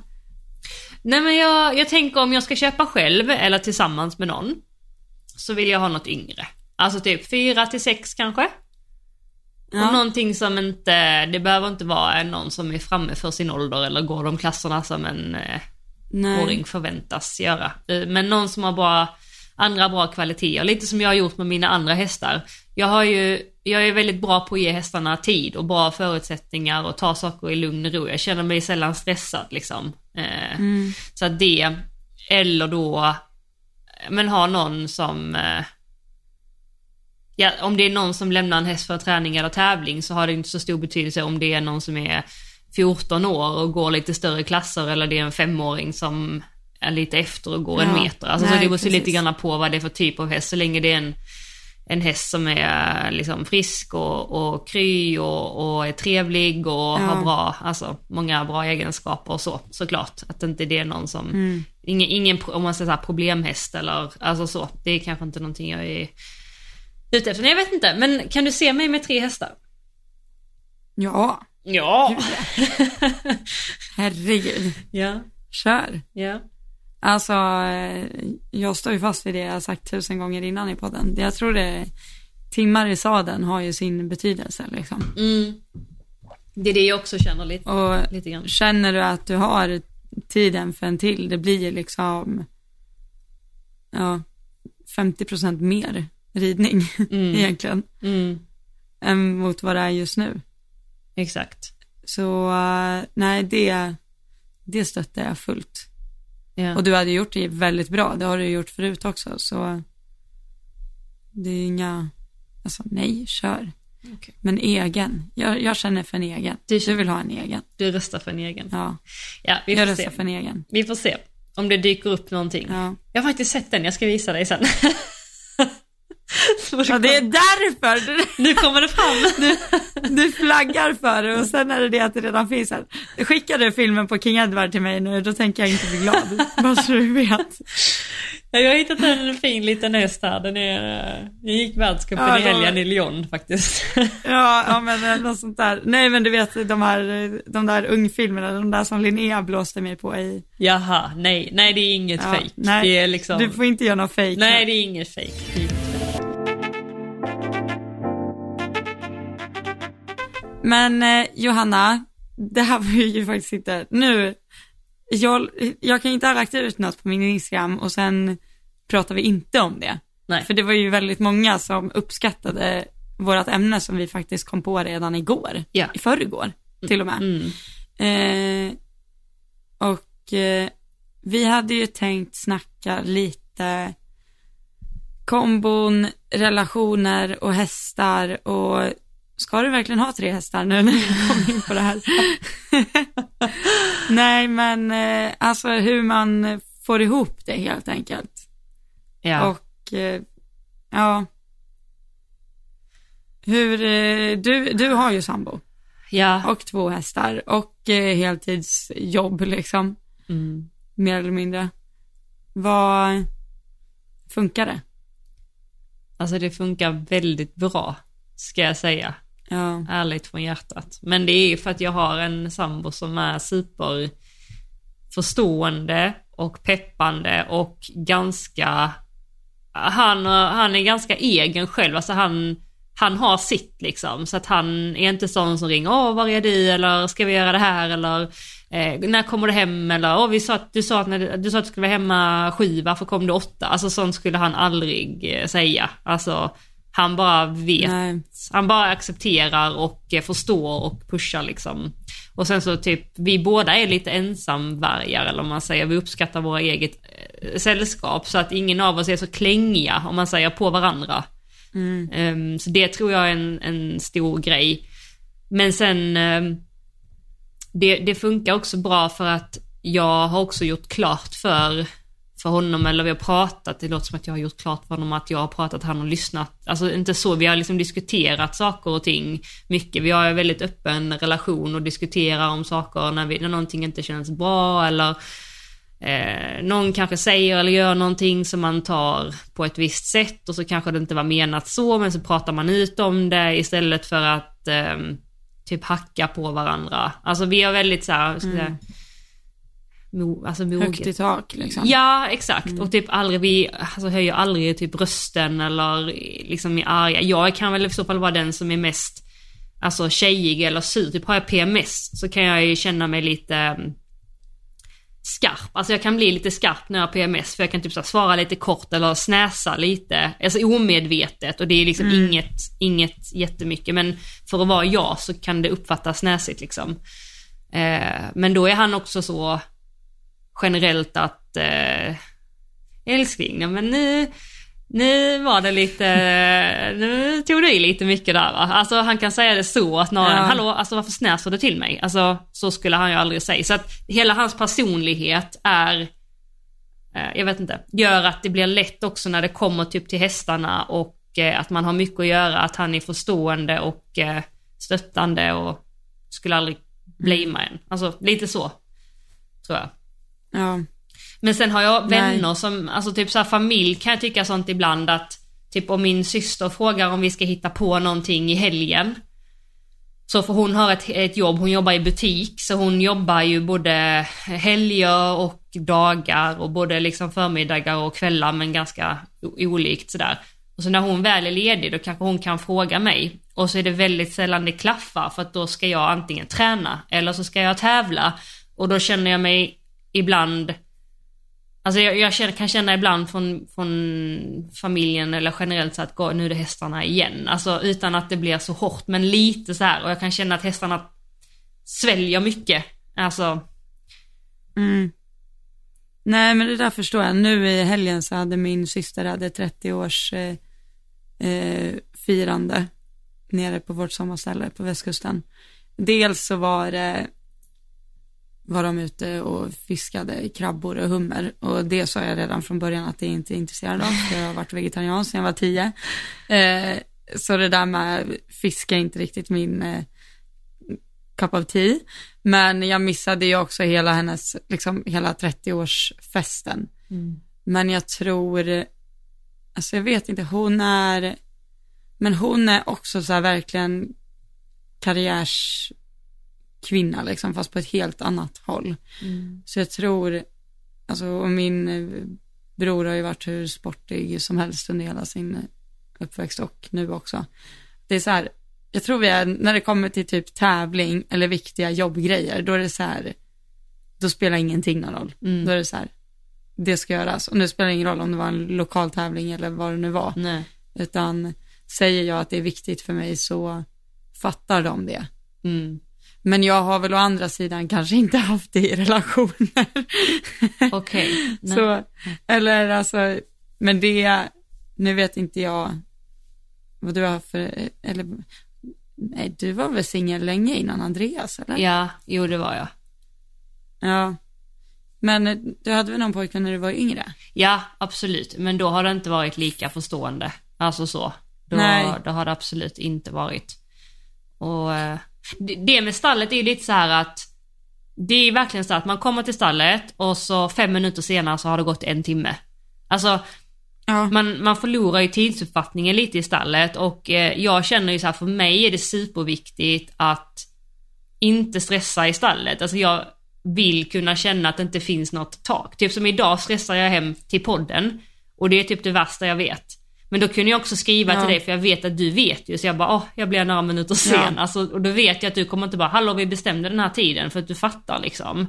Nej men jag, jag tänker om jag ska köpa själv eller tillsammans med någon. Så vill jag ha något yngre. Alltså typ 4 till 6 kanske. Ja. Och någonting som inte, det behöver inte vara någon som är framme för sin ålder eller går de klasserna som en eh, Nej. åring förväntas göra. Eh, men någon som har bra, andra bra kvaliteter, lite som jag har gjort med mina andra hästar. Jag har ju, jag är väldigt bra på att ge hästarna tid och bra förutsättningar och ta saker i lugn och ro. Jag känner mig sällan stressad liksom. Eh, mm. Så att det, eller då, men ha någon som Ja, om det är någon som lämnar en häst för träning eller tävling så har det inte så stor betydelse om det är någon som är 14 år och går lite större klasser eller det är en femåring som är lite efter och går ja, en meter. Alltså nej, så det beror lite grann på vad det är för typ av häst. Så länge det är en, en häst som är liksom frisk och, och kry och, och är trevlig och ja. har bra, alltså många bra egenskaper och så, såklart. Att inte det är någon som, mm. ingen, ingen, om man säger så här, problemhäst eller, alltså så. Det är kanske inte någonting jag är ute efter. Nej, jag vet inte, men kan du se mig med tre hästar? Ja. Ja. Herregud. [laughs] Ja. Kör. Ja. Alltså, eh, jag står ju fast vid det jag sagt tusen gånger innan i podden. Jag tror det, timmar i sadeln har ju sin betydelse liksom. Mm. Det är det jag också känner lite, och lite grann. Känner du att du har tiden för en till, det blir ju liksom, ja, 50% mer ridning [laughs] mm. egentligen. Mm. Än mot vad det är just nu. Exakt. Så uh, nej, det, det stöttar jag fullt. Ja. Och du hade gjort det väldigt bra, det har du gjort förut också, så det är inga, alltså nej, kör. Okay. Men egen, jag, jag, känner för en egen. Du, du, vill ha en egen. Du röstar för en egen. Ja, ja vi får jag röstar för en egen. Vi får se om det dyker upp någonting. Ja. Jag har faktiskt sett den, jag ska visa dig sen. [laughs] [laughs] Ja, det är därför. Nu kommer det fram. [laughs] Du, du flaggar för det och sen är det det att det redan finns här. Skickar du filmen på King Edward till mig nu, då tänker jag inte bli glad. [laughs] Bara så du vet. Ja, jag har hittat en fin liten häst här. Den är, jag gick världscupen ja, i helgen i Lyon faktiskt. Ja, ja men något sånt där. Nej men du vet de här, de där ungfilmerna, de där som Linnea blåste mig på i. Jaha, nej, nej det är inget ja, det är liksom... du får inte göra något fake. Nej, här. det är inget fake. Men eh, Johanna, det här var ju faktiskt inte, nu, jag, jag kan inte ha lagt ut något på min Instagram och sen pratar vi inte om det. Nej. För det var ju väldigt många som uppskattade vårt ämne som vi faktiskt kom på redan igår, ja. i förrgår till och med. Mm. Eh, och eh, vi hade ju tänkt snacka lite kombon, relationer och hästar och ska du verkligen ha tre hästar nu när jag kom in på det här? [laughs] Nej, men eh, alltså hur man får ihop det helt enkelt. Ja. Och eh, ja, hur, eh, du, du har ju sambo. Ja. Och två hästar och heltidsjobb liksom. Mm. Mer eller mindre. Vad funkar det? Alltså det funkar väldigt bra, ska jag säga. Ja. Ärligt från hjärtat. Men det är ju för att jag har en sambo som är super förstående och peppande och ganska han, han är ganska egen själv, alltså han, han har sitt liksom. Så att han är inte sån som ringer, åh var är du eller ska vi göra det här eller eh, när kommer du hem eller åh vi sa att, du sa att, när, du sa att du skulle vara hemma sju, varför kom du åtta? Alltså sånt skulle han aldrig eh, säga. Alltså han bara vet, Nej. han bara accepterar och eh, förstår och pushar liksom. Och sen så typ, vi båda är lite ensamvargar eller om man säger, vi uppskattar våra eget eh, sällskap så att ingen av oss är så klängiga om man säger på varandra. Mm. Ehm, så det tror jag är en, en stor grej. Men sen, ehm, det, det funkar också bra för att jag har också gjort klart för, för honom, eller vi har pratat, det låter som att jag har gjort klart för honom att jag har pratat, han har lyssnat. Alltså inte så, vi har liksom diskuterat saker och ting mycket. Vi har en väldigt öppen relation och diskuterar om saker när, vi, när någonting inte känns bra eller Eh, någon kanske säger eller gör någonting som man tar på ett visst sätt och så kanske det inte var menat så men så pratar man ut om det istället för att eh, typ hacka på varandra. Alltså vi har väldigt så här, ska säga, mm mo, alltså. Högt i tak liksom. Ja, exakt. Och typ aldrig, vi alltså, höjer aldrig typ rösten eller liksom är arga. Jag kan väl i så fall vara den som är mest alltså tjejig eller sur. Typ har jag PMS så kan jag ju känna mig lite mm, skarp. Alltså jag kan bli lite skarp när jag har PMS för jag kan typ så svara lite kort eller snäsa lite. Alltså omedvetet och det är liksom inget, inget jättemycket. Men för att vara jag så kan det uppfattas snäsigt liksom. Eh, men då är han också så generellt att eh, älskling, ja, men nu, nu var det lite, [laughs] nu tog du i lite mycket där va. Alltså han kan säga det så att någon, Ja. hallå, alltså varför snäser du till mig? Alltså så skulle han ju aldrig säga. Så att hela hans personlighet är, eh, jag vet inte, gör att det blir lätt också när det kommer typ till hästarna och eh, att man har mycket att göra, att han är förstående och eh, stöttande och skulle aldrig blamea en. Alltså lite så, tror jag. Ja. Men sen har jag Nej. vänner som, alltså typ så här familj kan jag tycka sånt ibland att typ om min syster frågar om vi ska hitta på någonting i helgen. Så för hon har ett, ett jobb, hon jobbar i butik så hon jobbar ju både helger och dagar och både liksom förmiddagar och kvällar men ganska olikt sådär. Och så när hon väl är ledig då kanske hon kan fråga mig och så är det väldigt sällan det klaffar för att då ska jag antingen träna eller så ska jag tävla och då känner jag mig ibland Alltså jag, jag känner, kan känna ibland från, från familjen eller generellt så att gå, nu är det hästarna igen. Alltså utan att det blir så hårt men lite så här och jag kan känna att hästarna sväljer mycket. Alltså, Mm. Nej men det där förstår jag. Nu i helgen så hade min syster hade 30 års eh, eh, firande nere på vårt sommarställe på västkusten. Dels så var det var de ute och fiskade krabbor och hummer och det sa jag redan från början att jag inte är intresserad av för jag har varit vegetarian sedan jag var tio. Eh, så det där med fisk är inte riktigt min eh, cup of tea. Men jag missade ju också hela hennes, liksom hela 30-årsfesten. Men jag tror, alltså jag vet inte, hon är, men hon är också så här verkligen karriärskvinna liksom, fast på ett helt annat håll. Så jag tror, alltså och min eh, bror har ju varit hur sportig som helst under hela sin uppväxt och nu också. Det är så här, jag tror vi är, när det kommer till typ tävling eller viktiga jobbgrejer, då är det så här, då spelar ingenting någon roll. Då är det så här, det ska göras. Och nu spelar det ingen roll om det var en lokal tävling eller vad det nu var. nej. Utan säger jag att det är viktigt för mig så fattar de det. Mm. Men jag har väl å andra sidan kanske inte haft det i relationer. [laughs] Okej. nej. så, eller alltså, men det, nu vet inte jag vad du har för, eller, nej du var väl singel länge innan Andreas eller? Ja, jo det var jag. Ja. Men eh, du hade väl någon pojkvän när du var yngre? Ja, absolut. Men då har det inte varit lika förstående. Alltså så. Då, Nej. då har det absolut inte varit. Och eh, det med stallet är ju lite så här att det är verkligen så att man kommer till stallet och så fem minuter senare så har det gått en timme. Alltså Ja. Man, man förlorar ju tidsuppfattningen lite i stallet och eh, jag känner ju så här, för mig är det superviktigt att inte stressa i stallet. Alltså jag vill kunna känna att det inte finns något tak. Typ som idag stressar jag hem till podden och det är typ det värsta jag vet. Men då kunde jag också skriva Ja. till dig för jag vet att du vet ju så jag bara åh, jag blir några minuter sen. Ja. Alltså, och då vet jag att du kommer inte bara hallå vi bestämde den här tiden för att du fattar liksom.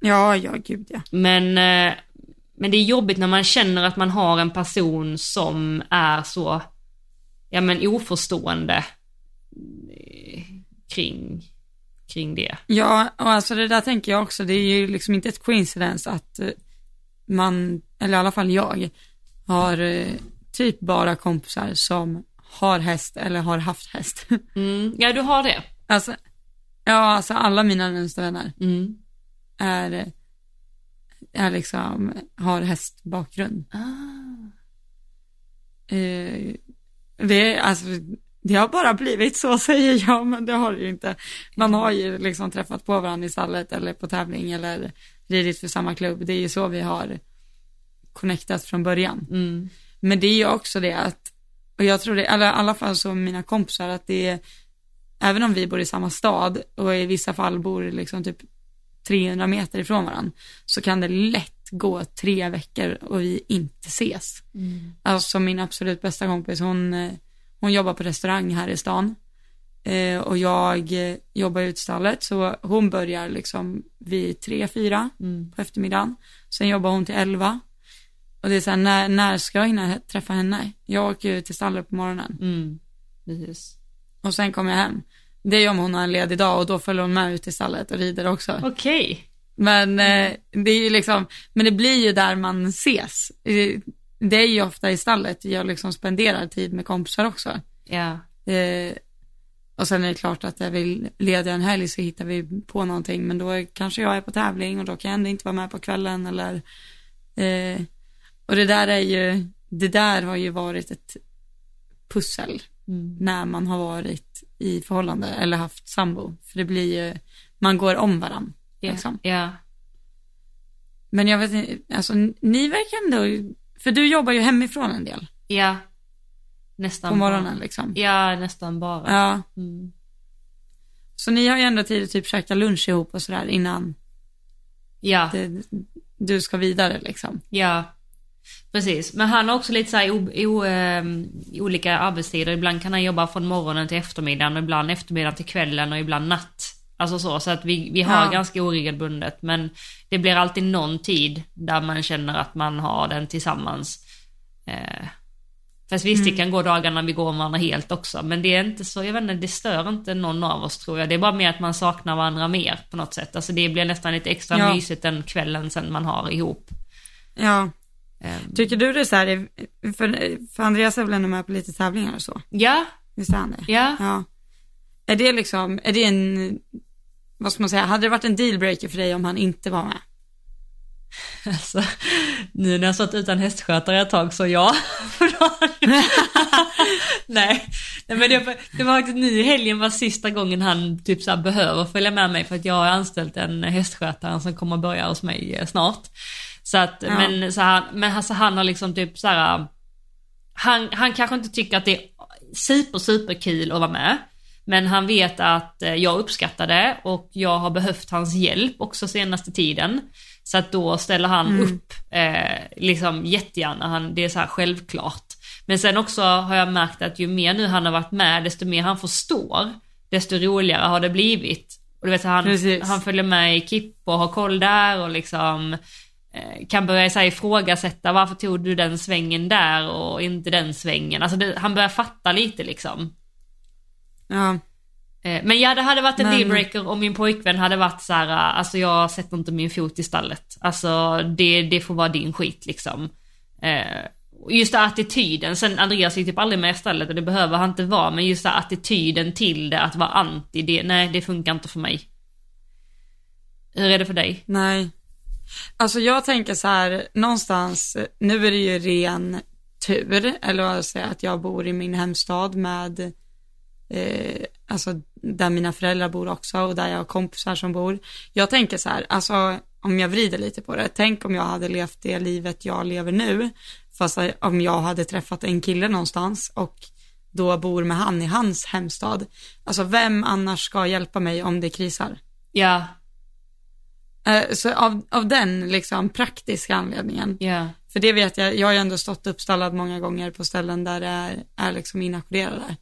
Ja, ja, gud ja. Men, eh, men det är jobbigt när man känner att man har en person som är så, ja men oförstående eh, kring, kring det. Ja, och alltså det där tänker jag också, det är ju liksom inte ett coincidence att eh, man, eller i alla fall jag, har typ bara kompisar som har häst eller har haft häst. [laughs] Mm. Ja, du har det. alltså, ja, alltså alla mina närmaste vänner Mm. är, är liksom, har hästbakgrund. Ah. Eh, det, är, alltså, det har bara blivit så [laughs] säger jag, men det har det ju inte. Man har ju liksom träffat på varandra i stallet eller på tävling eller ridit för samma klubb. Det är ju så vi har connectat från början. Mm. Men det är ju också det att, och jag tror det, eller i alla fall så mina kompisar, att det är, även om vi bor i samma stad och i vissa fall bor liksom typ 300 meter ifrån varandra, så kan det lätt gå tre veckor och vi inte ses. Alltså min absolut bästa kompis, hon, hon jobbar på restaurang här i stan. Eh, och jag eh, jobbar i utstallet, så hon börjar liksom vid tre, fyra Mm. på eftermiddagen. Sen jobbar hon till elva. Och det är så här, när, när ska jag hinna träffa henne? Jag åker ju till stallet på morgonen. Mm. Precis. Och sen kommer jag hem. Det är om hon har en ledig dag och då följer hon med ut till stallet och rider också. Okej. Men eh, det är ju liksom, men det blir ju där man ses. Eh, Det är ju ofta i stallet jag liksom spenderar tid med kompisar också. Ja. Eh, och sen är det klart att jag vill leda en helg så hittar vi på någonting, men då är, kanske jag är på tävling och då kan jag ändå inte vara med på kvällen eller eh, och det där är ju, det där har ju varit ett pussel Mm. när man har varit i förhållande eller haft sambo, för det blir ju, man går om varandra. Ja. Liksom. ja. Men jag vet inte, alltså ni verkar ändå, för du jobbar ju hemifrån en del Ja. Nästan på morgonen bara. liksom. Ja, nästan bara. Ja, Mm. så ni har ju ändå tid att typ käka lunch ihop och sådär innan Ja. det, du ska vidare liksom. Ja, precis. Men han har också lite så här o, o, ehm, olika arbetstider. Ibland kan han jobba från morgonen till eftermiddagen och ibland eftermiddagen till kvällen och ibland natt. Alltså så, så att vi, vi har Ja. ganska oregelbundet. Men det blir alltid någon tid där man känner att man har den tillsammans. Eh, fast visst, det kan gå dagar när vi går om varandra helt också. Men det är inte så, jag vet inte, det stör inte någon av oss tror jag. Det är bara mer att man saknar varandra mer på något sätt. Alltså det blir nästan lite extra Ja. mysigt den kvällen sen man har ihop. Ja, tycker du det så här, för, för Andreas är väl ändå med på lite tävlingar och så? Ja, Visst är han det? ja. Ja. Är det liksom, är det en, vad ska man säga, hade det varit en dealbreaker för dig om han inte var med? [laughs] Alltså, nu när jag satt utan hästskötare ett tag så ja. [laughs] [laughs] Nej, Nej men det, var- det var faktiskt nu i helgen var sista gången han typ så behöver följa med mig för att jag har anställt en hästskötare som kommer börja hos mig eh, snart. Så att, Ja. men, så han, men alltså, han har liksom typ så här. Han, han kanske inte tycker att det är super super kul att vara med. Men han vet att eh, jag uppskattar det och jag har behövt hans hjälp också senaste tiden. Så att då ställer han upp eh, liksom jättegärna, han, det är så här självklart. Men sen också har jag märkt att ju mer nu han har varit med, desto mer han förstår, desto roligare har det blivit. Och du vet, han, Precis. han följer med i Kipp och har koll där och liksom kan börja så här, ifrågasätta varför tog du den svängen där och inte den svängen. Alltså det, han börjar fatta lite liksom. Ja, Eh, Men ja, det hade varit en Men- dealbreaker om min pojkvän hade varit så här, eh, alltså jag sätter inte min fot i stallet. Alltså det, det får vara din skit liksom. Eh, Just den attityden, sen Andreas är typ aldrig med i stallet och det behöver han inte vara, men just den attityden till det, att vara anti, det, nej det funkar inte för mig. Hur är det för dig? nej. Alltså jag tänker så här, någonstans, nu är det ju ren tur, eller vad jag säger, att jag bor i min hemstad med, eh, alltså där mina föräldrar bor också och där jag har kompisar som bor. Jag tänker så här, alltså om jag vrider lite på det, tänk om jag hade levt det livet jag lever nu, fast om jag hade träffat en kille någonstans och då bor med han i hans hemstad. Alltså vem annars ska hjälpa mig om det krisar? Ja. Eh, Så av, av den liksom praktiska anledningen. Ja. För det vet jag, jag har ju ändå stått uppstallad många gånger på ställen där det är, är liksom inackorderade.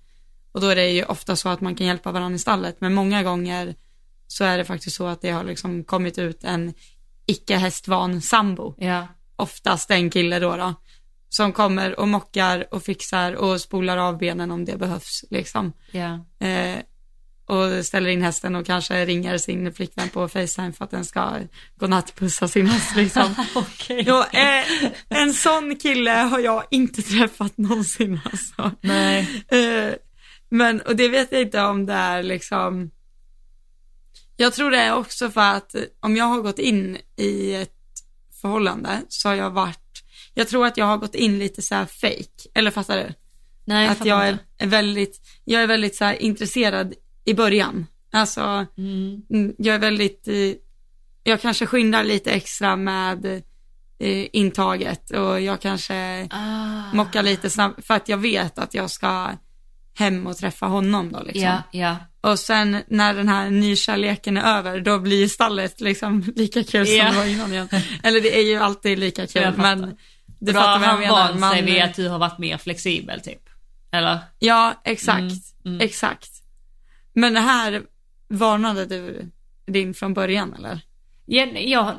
Och då är det ju ofta så att man kan hjälpa varandra i stallet, men många gånger så är det faktiskt så att det har liksom kommit ut en icke hästvan sambo. Ja. Oftast en kille då då. Som kommer och mockar och fixar och spolar av benen om det behövs liksom. Ja. Eh, och ställer in hästen och kanske ringer sin flickvän på Facetime för att den ska godnattpussa sin häst [laughs] liksom. Okej. Jo, eh, en sån kille har jag inte träffat någonsin alltså. Nej. Eh, men, och det vet jag inte om det är liksom, jag tror det är också för att om jag har gått in i ett förhållande så har jag varit, jag tror att jag har gått in lite så här fake, eller fattar du? Nej, att fattar jag är, är väldigt, jag är väldigt så intresserad i början. Alltså, Mm. mm, jag är väldigt, jag kanske skyndar lite extra med eh, intaget och jag kanske Ah. mockar lite snabbt för att jag vet att jag ska hem och träffa honom då liksom. Ja, ja. Och sen när den här nykärleken är över, då blir stallet liksom [laughs] lika kul som Ja. det var innan igen. Eller det är ju alltid lika kul, men du har fattar vad jag han menar. vant Man- sig vid att du har varit mer flexibel typ. Eller? Ja, exakt, Mm, mm. exakt. Men det här varnade du din från början eller? Ja, ja. [laughs]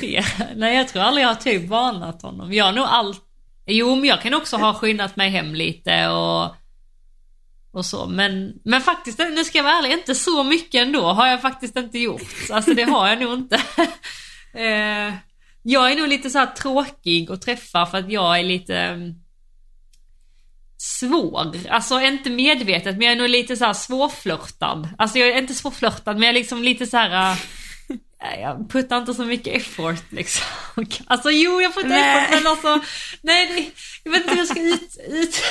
det. Nej, jag tror aldrig jag har typ varnat honom. Jag har nog allt. Jo, men jag kan också ha skyndat mig hem lite och och så. Men, men faktiskt, nu ska jag vara ärlig, inte så mycket ändå har jag faktiskt inte gjort. Alltså det har jag nog inte. [laughs] eh, jag är nog lite så här tråkig att träffa för att jag är lite mm, svår. Alltså inte medvetet men jag är nog lite så här svårflörtad. Alltså jag är inte svårflörtad men jag är liksom lite så här. äh, Jag puttar inte så mycket effort liksom. [laughs] Alltså jo jag puttar Nej. effort men alltså nej det, jag vet inte hur jag ska ut, ut.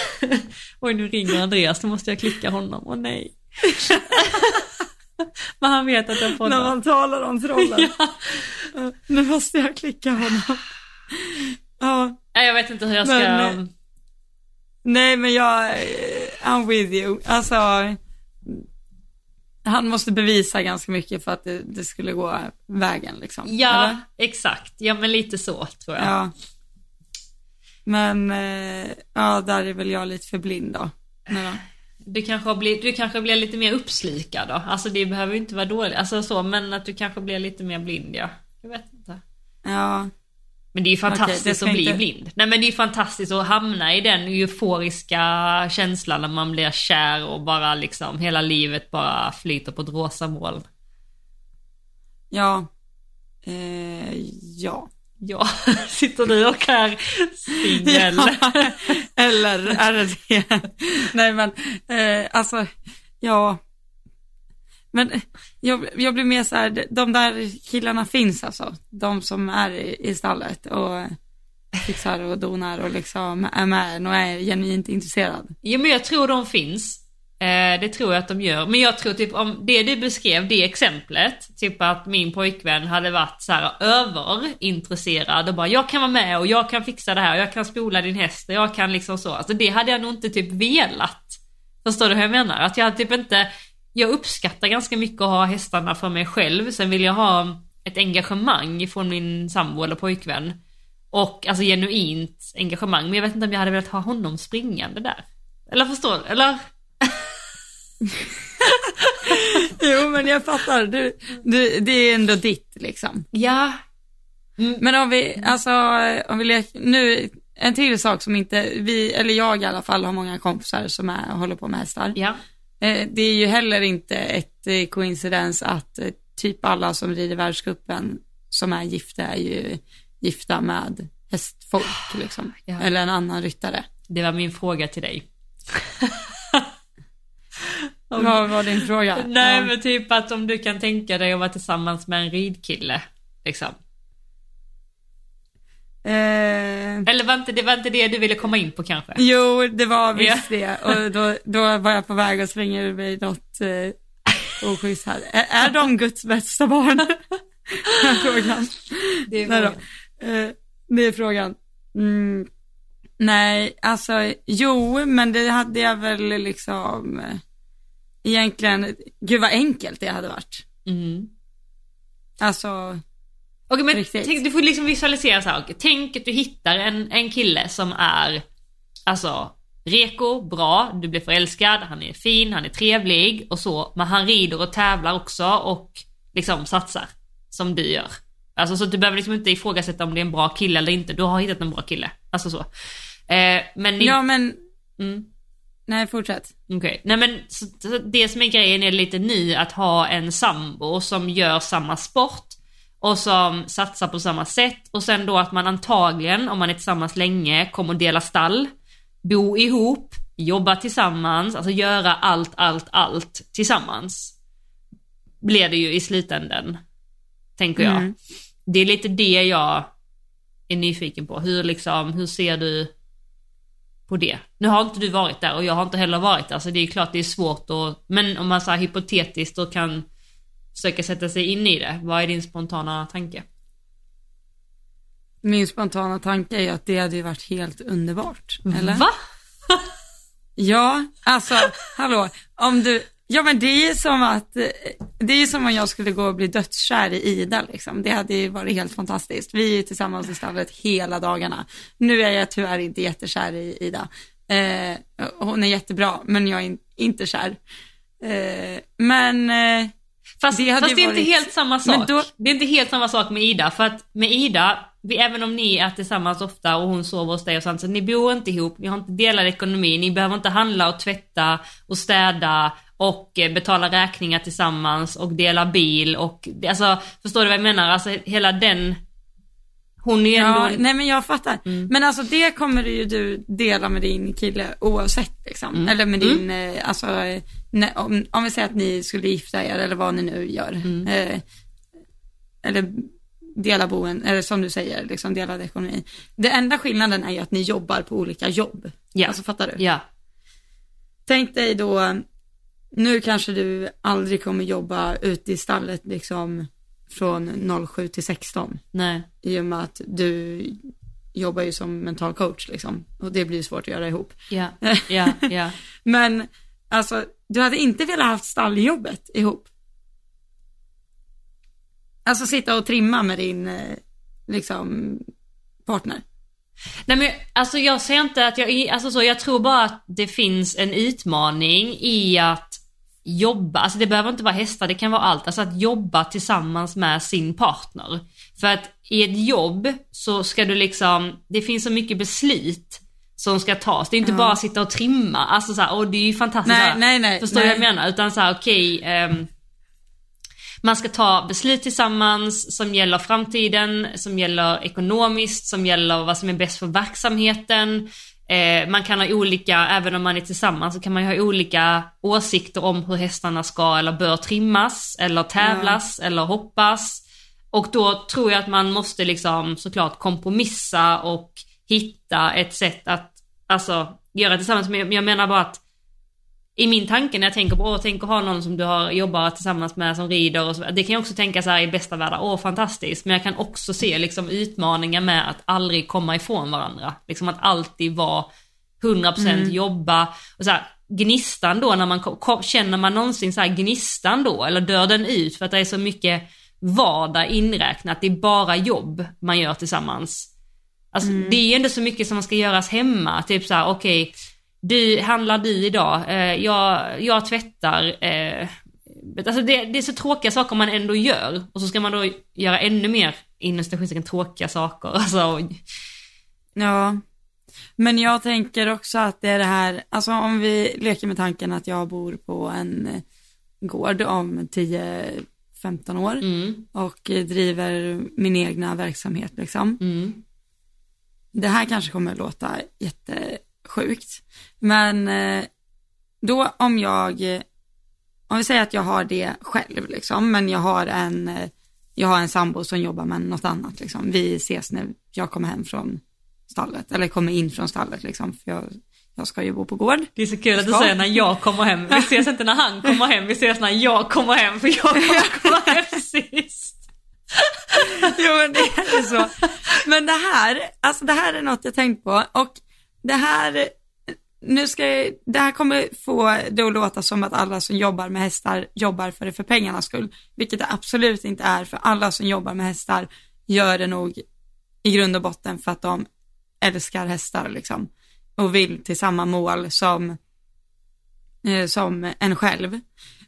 [laughs] Oj nu ringer Andreas, då måste jag klicka honom. Åh nej. [laughs] men han vet att jag När poddar. man talar om trollen. Ja. Nu måste jag klicka honom. Ja, Nej, Jag vet inte hur jag ska... Men, nej men jag, eh, I'm with you. Alltså, han måste bevisa ganska mycket för att det, det skulle gå vägen liksom. ja, eller? exakt. Ja men lite så tror jag. Ja. Men, eh, ja, där är väl jag lite för blind då. Nej. Du kanske, blivit, du kanske blir lite mer uppslukad då. Alltså det behöver ju inte vara dåligt, alltså så, men att du kanske blir lite mer blind ja. Jag vet inte. Ja, Men det är ju Okej, fantastiskt ska att bli inte- blind. Nej men det är fantastiskt att hamna i den euforiska känslan när man blir kär och bara liksom hela livet bara flyter på ett rosa moln. ja, eh, ja. Ja, [laughs] sitter du och är singel? Ja, Eller är det det? Nej men, eh, alltså, ja. Men jag, jag blir mer så här, de där killarna finns alltså. De som är i, i stallet och fixar och donar och liksom är med och är genuint intresserad. Jo men jag tror de finns. Eh, det tror jag att de gör. Men jag tror typ om det du beskrev, det exemplet, typ att min pojkvän hade varit så här överintresserad och bara jag kan vara med och jag kan fixa det här och jag kan spola din häst och jag kan liksom så. Alltså det hade jag nog inte typ velat. Förstår du hur jag menar? Att jag hade typ inte, jag uppskattar ganska mycket att ha hästarna för mig själv. Sen vill jag ha ett engagemang från min sambo eller pojkvän. Och alltså genuint engagemang. Men jag vet inte om jag hade velat ha honom springande där. Eller förstår du? Eller? [laughs] Jo men jag fattar, du, du, det är ändå ditt liksom. Ja. Men om vi, alltså, om vi leker, nu, en till sak som inte vi, eller jag i alla fall har många kompisar som är, håller på med hästar. Ja. Eh, det är ju heller inte ett eh, coincidens att eh, typ alla som rider världscupen som är gifta är ju gifta med hästfolk liksom. Ja. Eller en annan ryttare. Det var min fråga till dig. [laughs] Vad var din fråga? Nej Ja. men typ att om du kan tänka dig att vara tillsammans med en ridkille. Liksom. Eh, Eller var inte, det var inte det du ville komma in på kanske? jo, det var visst det. Och då, då var jag på väg att slänga ur mig något, eh, oschysst här. Är, är de Guds bästa barn? [laughs] Det är frågan. Det är Nej. Eh, det är frågan. Mm, nej, alltså jo, men det hade jag väl liksom eh, egentligen, gud vad enkelt det hade varit. Mm. Alltså, Okej men tänk, du får liksom visualisera så här. Tänk att du hittar en, en kille som är alltså reko, bra, du blir förälskad, han är fin, han är trevlig och så. Men han rider och tävlar också och liksom satsar som du gör. Alltså så du behöver liksom inte ifrågasätta om det är en bra kille eller inte. Du har hittat en bra kille. Alltså så. Eh, men ni, ja men, mm. nej fortsätt. Okej, nej men så, så det som är grejen är lite ny att ha en sambo som gör samma sport och som satsar på samma sätt och sen då att man antagligen, om man är tillsammans länge, kommer att dela stall, bo ihop, jobba tillsammans, alltså göra allt, allt, allt tillsammans. Blir det ju i slutändan, tänker jag. Mm. Det är lite det jag är nyfiken på. Hur liksom, hur ser du på det? Nu har inte du varit där och jag har inte heller varit där så det är klart det är svårt att, men om man så här hypotetiskt och kan försöka sätta sig in i det, vad är din spontana tanke? Min spontana tanke är att det hade ju varit helt underbart. Eller? Va? [laughs] Ja, alltså hallå, om du, ja men det är ju som att, det är som om jag skulle gå och bli dödskär i Ida liksom. Det hade ju varit helt fantastiskt. Vi är ju tillsammans i stallet hela dagarna. Nu är jag tyvärr inte jättekär i Ida. Eh, hon är jättebra, men jag är in, inte kär. Eh, men, eh, Fast, Det fast det är inte varit- helt samma sak. Men då- Det är inte helt samma sak med Ida, för att med Ida, vi, även om ni är tillsammans ofta och hon sover hos dig och sånt, så ni bor inte ihop, ni har inte delad ekonomi, ni behöver inte handla och tvätta och städa och eh, betala räkningar tillsammans och dela bil och, alltså förstår du vad jag menar? Alltså hela den, hon är ju ja, ändå, nej men jag fattar. Men alltså det kommer ju du dela med din kille oavsett liksom. Eller med din, eh, alltså, ne- om, om vi säger att ni skulle gifta er eller vad ni nu gör. Eh, eller dela boen, eller som du säger, liksom delad ekonomi. Det enda skillnaden är ju att ni jobbar på olika jobb. Ja. Alltså fattar du? ja, Tänk dig då, nu kanske du aldrig kommer jobba ute i stallet liksom från 07 till 16. nej, I och med att du jobbar ju som mental coach liksom. Och det blir svårt att göra ihop. ja, [laughs] ja, ja. Men alltså, du hade inte velat haft stalljobbet ihop. Alltså sitta och trimma med din, eh, liksom, partner. Nej men alltså jag ser inte att jag, alltså så, jag tror bara att det finns en utmaning i att jobba, alltså det behöver inte vara hästar, det kan vara allt, alltså att jobba tillsammans med sin partner. För att i ett jobb så ska du liksom, det finns så mycket beslut som ska tas, det är inte Ja. bara sitta och trimma, alltså såhär, och det är ju fantastiskt. Nej, så här, nej, nej, Förstår du vad jag menar? Utan såhär, okej, ehm, man ska ta beslut tillsammans som gäller framtiden, som gäller ekonomiskt, som gäller vad som är bäst för verksamheten. Eh, man kan ha olika, även om man är tillsammans, så kan man ju ha olika åsikter om hur hästarna ska eller bör trimmas, eller tävlas, eller hoppas. Och då tror jag att man måste liksom såklart kompromissa och hitta ett sätt att alltså, göra tillsammans. Men jag- menar bara att i min tanke när jag tänker på, åh, tänk att ha någon som du har jobbat tillsammans med som rider och så, det kan jag också tänka så här i bästa världar, åh fantastiskt. Men jag kan också se liksom utmaningar med att aldrig komma ifrån varandra. Liksom att alltid vara 100% jobba. Och så här, gnistan då, när man känner man någonsin så här gnistan då, eller dör den ut för att det är så mycket vardag inräknat, det är bara jobb man gör tillsammans. Alltså det är ju ändå så mycket som ska göras hemma, typ så här, okej, du, handlar du idag? Eh, jag, jag tvättar. Eh, alltså det, det är så tråkiga saker man ändå gör. Och så ska man då göra ännu mer inom stationstecken tråkiga saker. [laughs] Alltså, Ja, men jag tänker också att det är det här, alltså om vi leker med tanken att jag bor på en eh, gård om 10-15 år mm, och driver min egna verksamhet liksom. mm, Det här kanske kommer att låta jättesjukt, men eh, då om jag, eh, om vi säger att jag har det själv liksom, men jag har en, eh, jag har en sambo som jobbar med något annat liksom. Vi ses när jag kommer hem från stallet, eller kommer in från stallet liksom, för jag jag ska ju bo på gård. Det är så kul att du säger när jag kommer hem. Vi [laughs] ses inte när han kommer hem, vi ses när jag kommer hem för jag kommer [laughs] komma hem sist. [laughs] jo men det är ju så. Men det här, alltså det här är något jag tänkt på och det här, nu ska jag, det här kommer få det att låta som att alla som jobbar med hästar jobbar för det för pengarnas skull, vilket det absolut inte är för alla som jobbar med hästar gör det nog i grund och botten för att de älskar hästar liksom och vill till samma mål som, eh, som en själv.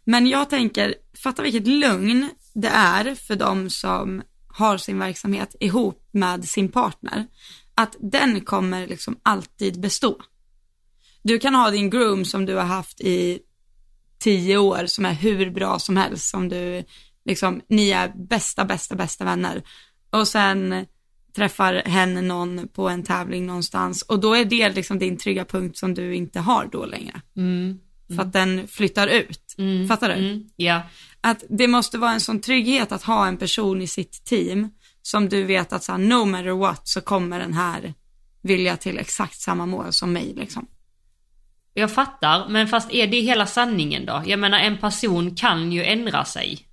Men jag tänker, fatta vilket lugn det är för de som har sin verksamhet ihop med sin partner. Att den kommer liksom alltid bestå. Du kan ha din groom som du har haft i tio år som är hur bra som helst, som du liksom, ni är bästa, bästa, bästa vänner. Och sen träffar hen någon på en tävling någonstans och då är det liksom din trygga punkt som du inte har då längre. Mm. För att den flyttar ut. Mm. Fattar du? Mm. Ja. Att det måste vara en sån trygghet att ha en person i sitt team som du vet att så här, no matter what så kommer den här vilja till exakt samma mål som mig liksom. Jag fattar, men fast är det hela sanningen då? Jag menar en person kan ju ändra sig.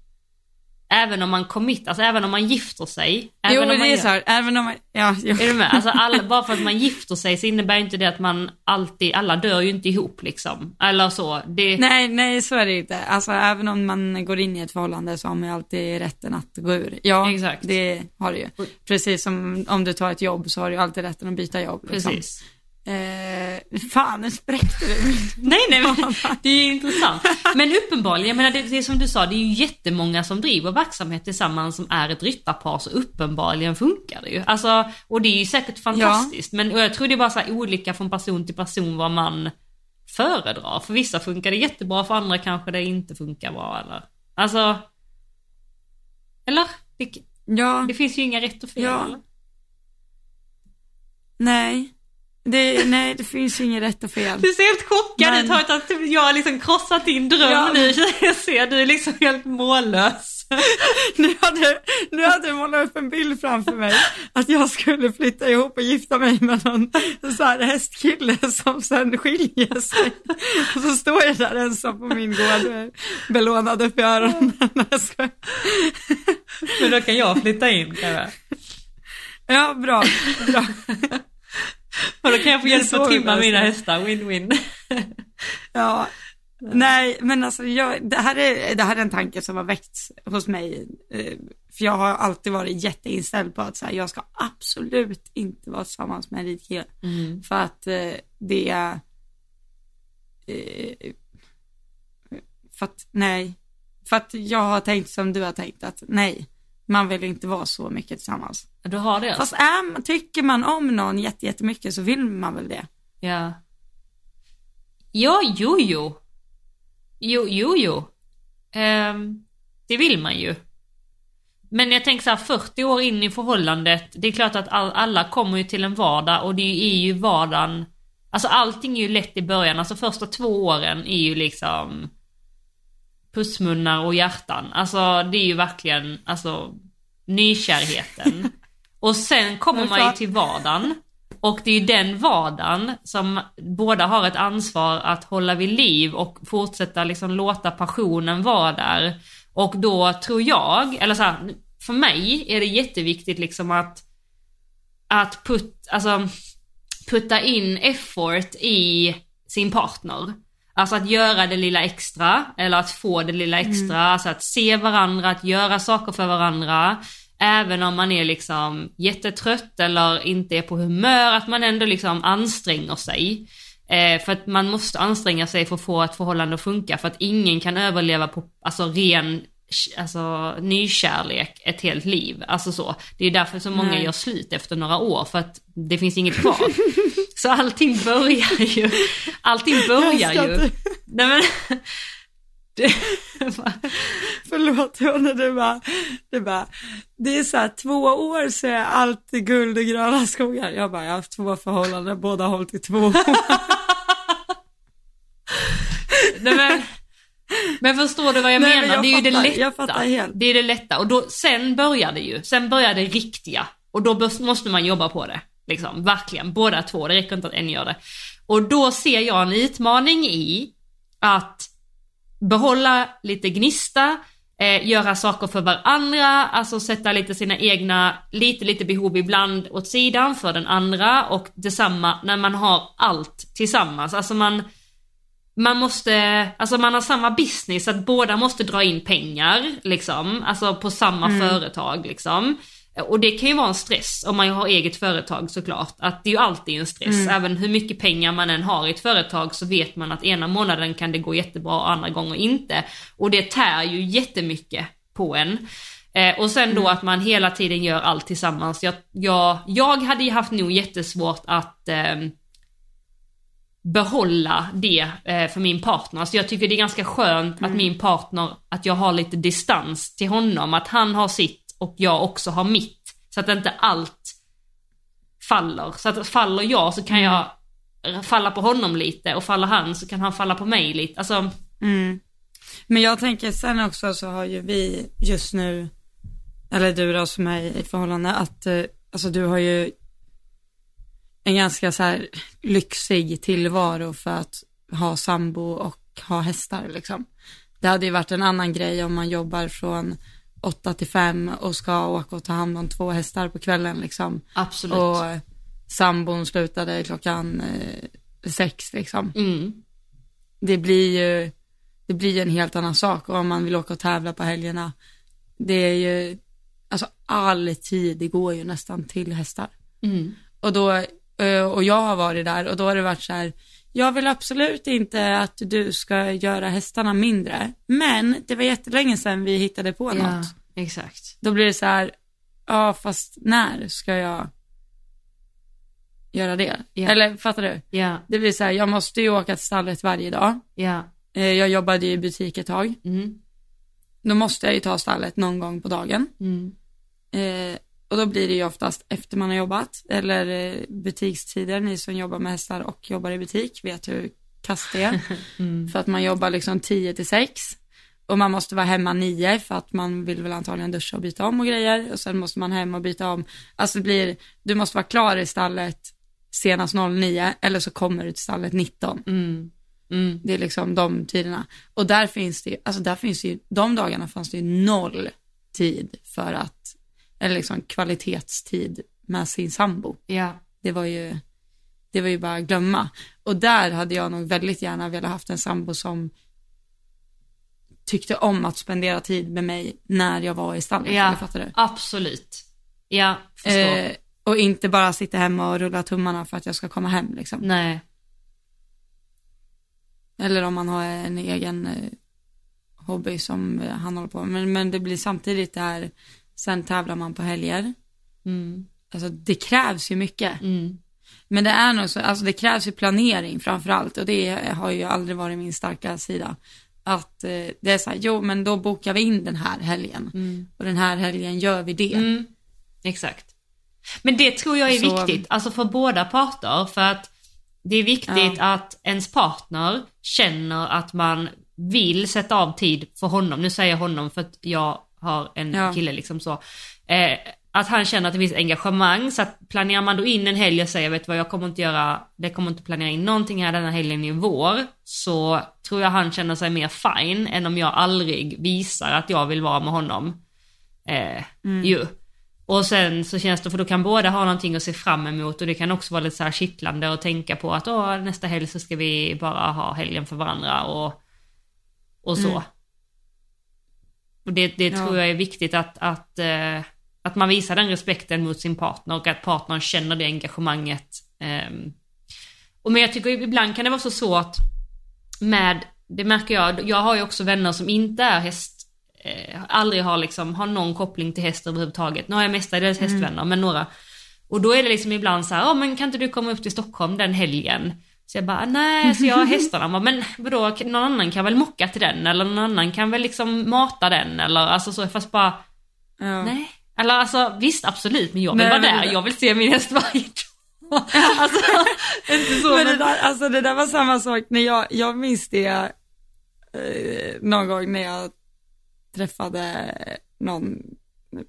Även om man commit, alltså även om man gifter sig. Även jo, om det man är gör- så här, även om man, ja, jo. Är du med? Alltså alla, bara för att man gifter sig så innebär inte det att man alltid, alla dör ju inte ihop liksom. Eller så. Det, Nej, nej så är det inte. Alltså även om man går in i ett förhållande så har man ju alltid rätten att gå ur. Ja, Exakt. det har du ju. Precis som om du tar ett jobb så har du ju alltid rätten att byta jobb. Liksom. Precis. Eh, fan, nu spräckte du. [laughs] Nej, nej, men [laughs] det är ju intressant. Men uppenbarligen, jag menar det, det är som du sa, det är ju jättemånga som driver verksamhet tillsammans som är ett ryttarpar, så uppenbarligen funkar det ju. Alltså, och det är ju säkert fantastiskt, men och jag tror det är bara så olika från person till person vad man föredrar. För vissa funkar det jättebra, för andra kanske det inte funkar bra eller... Alltså... Eller? Det, Ja, det finns ju inga rätt och fel Ja. eller? nej. Det, nej, det finns inget rätt och fel. Du ser helt chockad Men- ut, har att jag har liksom krossat din dröm Ja. nu. Jag ser du är liksom helt mållös. Nu hade, nu hade jag målat upp en bild framför mig att jag skulle flytta ihop och gifta mig med någon så här hästkille som sen skiljer sig. Och så står jag där ensam på min gård belånad upp i öronen. Men då kan jag flytta in kanske. Ja, bra, bra. Och då kan jag få hjälp att löser mina hästar, win-win. [laughs] Ja, nej, men alltså jag, det, här är, det här är en tanke som har väckts hos mig. eh, För jag har alltid varit jätteinställd på att så här, jag ska absolut inte vara tillsammans med en ridkille. Mm. För att eh, det är... Eh, för att, nej. För att jag har tänkt som du har tänkt att nej, man vill inte vara så mycket tillsammans. Du har det alltså? Fast är, man- tycker man om någon jätte- jättemycket så vill man väl det. Ja. Ja, jo, jo. Jo, jo, jo. Ehm, det vill man ju. Men jag tänker så här, 40 år in i förhållandet, det är klart att all, alla kommer ju till en vardag och det är ju vardagen, alltså allting är ju lätt i början, alltså första två åren är ju liksom pussmunnar och hjärtan. Alltså det är ju verkligen, alltså nykärheten. [laughs] Och sen kommer man ju till vardagen. Och det är ju den vardagen som båda har ett ansvar att hålla vid liv och fortsätta liksom låta passionen vara där. Och då tror jag, eller så här, för mig är det jätteviktigt liksom att, att put, alltså, putta in effort i sin partner. Alltså att göra det lilla extra, eller att få det lilla extra, alltså att se varandra, att göra saker för varandra. Även om man är liksom jättetrött eller inte är på humör, att man ändå liksom anstränger sig. Eh, för att man måste anstränga sig för att få ett förhållande att funka, för att ingen kan överleva på alltså, ren alltså, nykärlek ett helt liv. Alltså så. Det är därför så många Nej. gör slut efter några år, för att det finns inget kvar. [laughs] så allting börjar ju, allting börjar ju. Nej men, det, [laughs] Förlåt, när du bara, du bara, det är så här två år så är allt guld och gröna skogar. Jag bara, jag har haft två förhållanden, båda har hållit i två år. [laughs] Nej, men, men förstår du vad jag Nej, menar? men jag det är ju det fattar, lätta. jag fattar helt. Det är det lätta. Och då, sen börjar det ju. Sen börjar det riktiga. Och då måste man jobba på det. Liksom, verkligen. Båda två. Det räcker inte att en gör det. Och då ser jag en utmaning i att behålla lite gnista, eh, göra saker för varandra, alltså sätta lite sina egna, lite lite behov ibland åt sidan för den andra och detsamma när man har allt tillsammans. Alltså man, man måste, alltså man har samma business, att båda måste dra in pengar liksom, alltså på samma mm. företag liksom. Och det kan ju vara en stress om man har eget företag såklart. Att det är ju alltid en stress. Mm. Även hur mycket pengar man än har i ett företag så vet man att ena månaden kan det gå jättebra och andra gånger inte. Och det tär ju jättemycket på en. Eh, och sen då mm. att man hela tiden gör allt tillsammans. Jag, jag, jag hade ju haft nog jättesvårt att eh, behålla det eh, för min partner. Så jag tycker det är ganska skönt mm. att min partner, att jag har lite distans till honom. Att han har sitt och jag också har mitt. Så att inte allt faller. Så att faller jag så kan mm. jag falla på honom lite och faller han så kan han falla på mig lite. Alltså... Mm. Men jag tänker sen också så har ju vi just nu, eller du då som är i förhållande, att eh, alltså du har ju en ganska så här lyxig tillvaro för att ha sambo och ha hästar liksom. Det hade ju varit en annan grej om man jobbar från 8 till 5 och ska åka och ta hand om två hästar på kvällen liksom. Absolut. Och sambon slutade klockan eh, sex liksom. Mm. Det blir ju, det blir en helt annan sak och om man vill åka och tävla på helgerna. Det är ju, alltså all tid det går ju nästan till hästar. Mm. Och då, och jag har varit där och då har det varit så här, jag vill absolut inte att du ska göra hästarna mindre, men det var jättelänge sedan vi hittade på ja, något. exakt. Då blir det så här, ja fast när ska jag göra det? Ja. Eller fattar du? Ja. Det blir så här, jag måste ju åka till stallet varje dag. Ja. Eh, jag jobbade i butik ett tag. Mm. Då måste jag ju ta stallet någon gång på dagen. Mm. Eh, och då blir det ju oftast efter man har jobbat eller eh, butikstider. Ni som jobbar med hästar och jobbar i butik vet hur kast det är. [laughs] Mm. För att man jobbar liksom 10 till 6 och man måste vara hemma 9 för att man vill väl antagligen duscha och byta om och grejer och sen måste man hem och byta om. Alltså det blir, du måste vara klar i stallet senast 09 eller så kommer du till stallet 19. Mm. Mm. Det är liksom de tiderna. Och där finns det ju, alltså där finns det ju, de dagarna fanns det ju noll tid för att eller liksom kvalitetstid med sin sambo. Ja. Det var ju, det var ju bara att glömma. Och där hade jag nog väldigt gärna velat haft en sambo som tyckte om att spendera tid med mig när jag var i stallet. Ja, fattar du? absolut. Ja, förstår. Eh, och inte bara sitta hemma och rulla tummarna för att jag ska komma hem liksom. Nej. Eller om man har en egen eh, hobby som eh, han håller på med. Men, men det blir samtidigt det här Sen tävlar man på helger. Mm. Alltså det krävs ju mycket. Mm. Men det är nog så, alltså det krävs ju planering framför allt och det har ju aldrig varit min starka sida. Att eh, det är så här, jo men då bokar vi in den här helgen mm. och den här helgen gör vi det. Mm. Exakt. Men det tror jag är så... viktigt, alltså för båda parter för att det är viktigt ja. att ens partner känner att man vill sätta av tid för honom. Nu säger jag honom för att jag har en ja. kille liksom så. Eh, att han känner att det finns engagemang så att planerar man då in en helg och säger vet du vad jag kommer inte göra, det kommer inte planera in någonting här denna helgen i vår. Så tror jag han känner sig mer fine än om jag aldrig visar att jag vill vara med honom. Eh, mm. ju. Och sen så känns det, för då kan båda ha någonting att se fram emot och det kan också vara lite så här kittlande att tänka på att åh, nästa helg så ska vi bara ha helgen för varandra och, och så. Mm. Och det, det ja. tror jag är viktigt att, att, eh, att man visar den respekten mot sin partner och att partnern känner det engagemanget. Eh. Och men jag tycker ibland kan det vara så svårt med, det märker jag, jag har ju också vänner som inte är häst, eh, aldrig har liksom, har någon koppling till häst överhuvudtaget. Nu har jag mestadels mm. hästvänner, men några. Och då är det liksom ibland så här, oh, men kan inte du komma upp till Stockholm den helgen? Så jag bara, nej, så jag har hästarna. Bara, men vadå, någon annan kan väl mocka till den eller någon annan kan väl liksom mata den eller alltså så, fast bara, ja. nej. Eller alltså visst, absolut, men jag vill nej, vara där, det... jag vill se min häst varje dag. alltså, inte så. Men det där, alltså det där var samma sak när jag, jag minns det eh, någon gång när jag träffade någon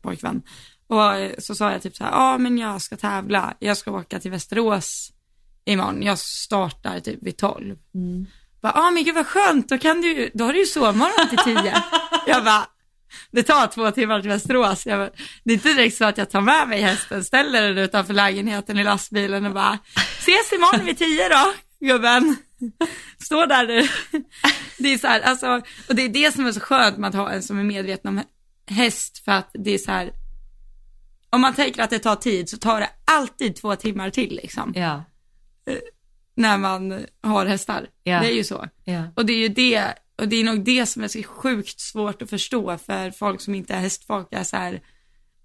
pojkvän. Och så sa jag typ så här, ja ah, men jag ska tävla, jag ska åka till Västerås imorgon, jag startar typ vid 12. Mm. Bara, ah men gud vad skönt, då, kan du, då har du ju sovmorgon till 10. [laughs] jag bara, det tar två timmar till Västerås. Jag bara, det är inte direkt så att jag tar med mig hästen, ställer den utanför lägenheten i lastbilen och bara, ses imorgon vid 10 då, gubben. Stå där nu. Det är så här, alltså, och det är det som är så skönt med att ha en som är medveten om häst, för att det är så här, om man tänker att det tar tid så tar det alltid två timmar till liksom, Ja, när man har hästar. Ja. Det är ju så. ja, Och det är ju det, och det är nog det som är så sjukt svårt att förstå för folk som inte är hästfolk. Är så här,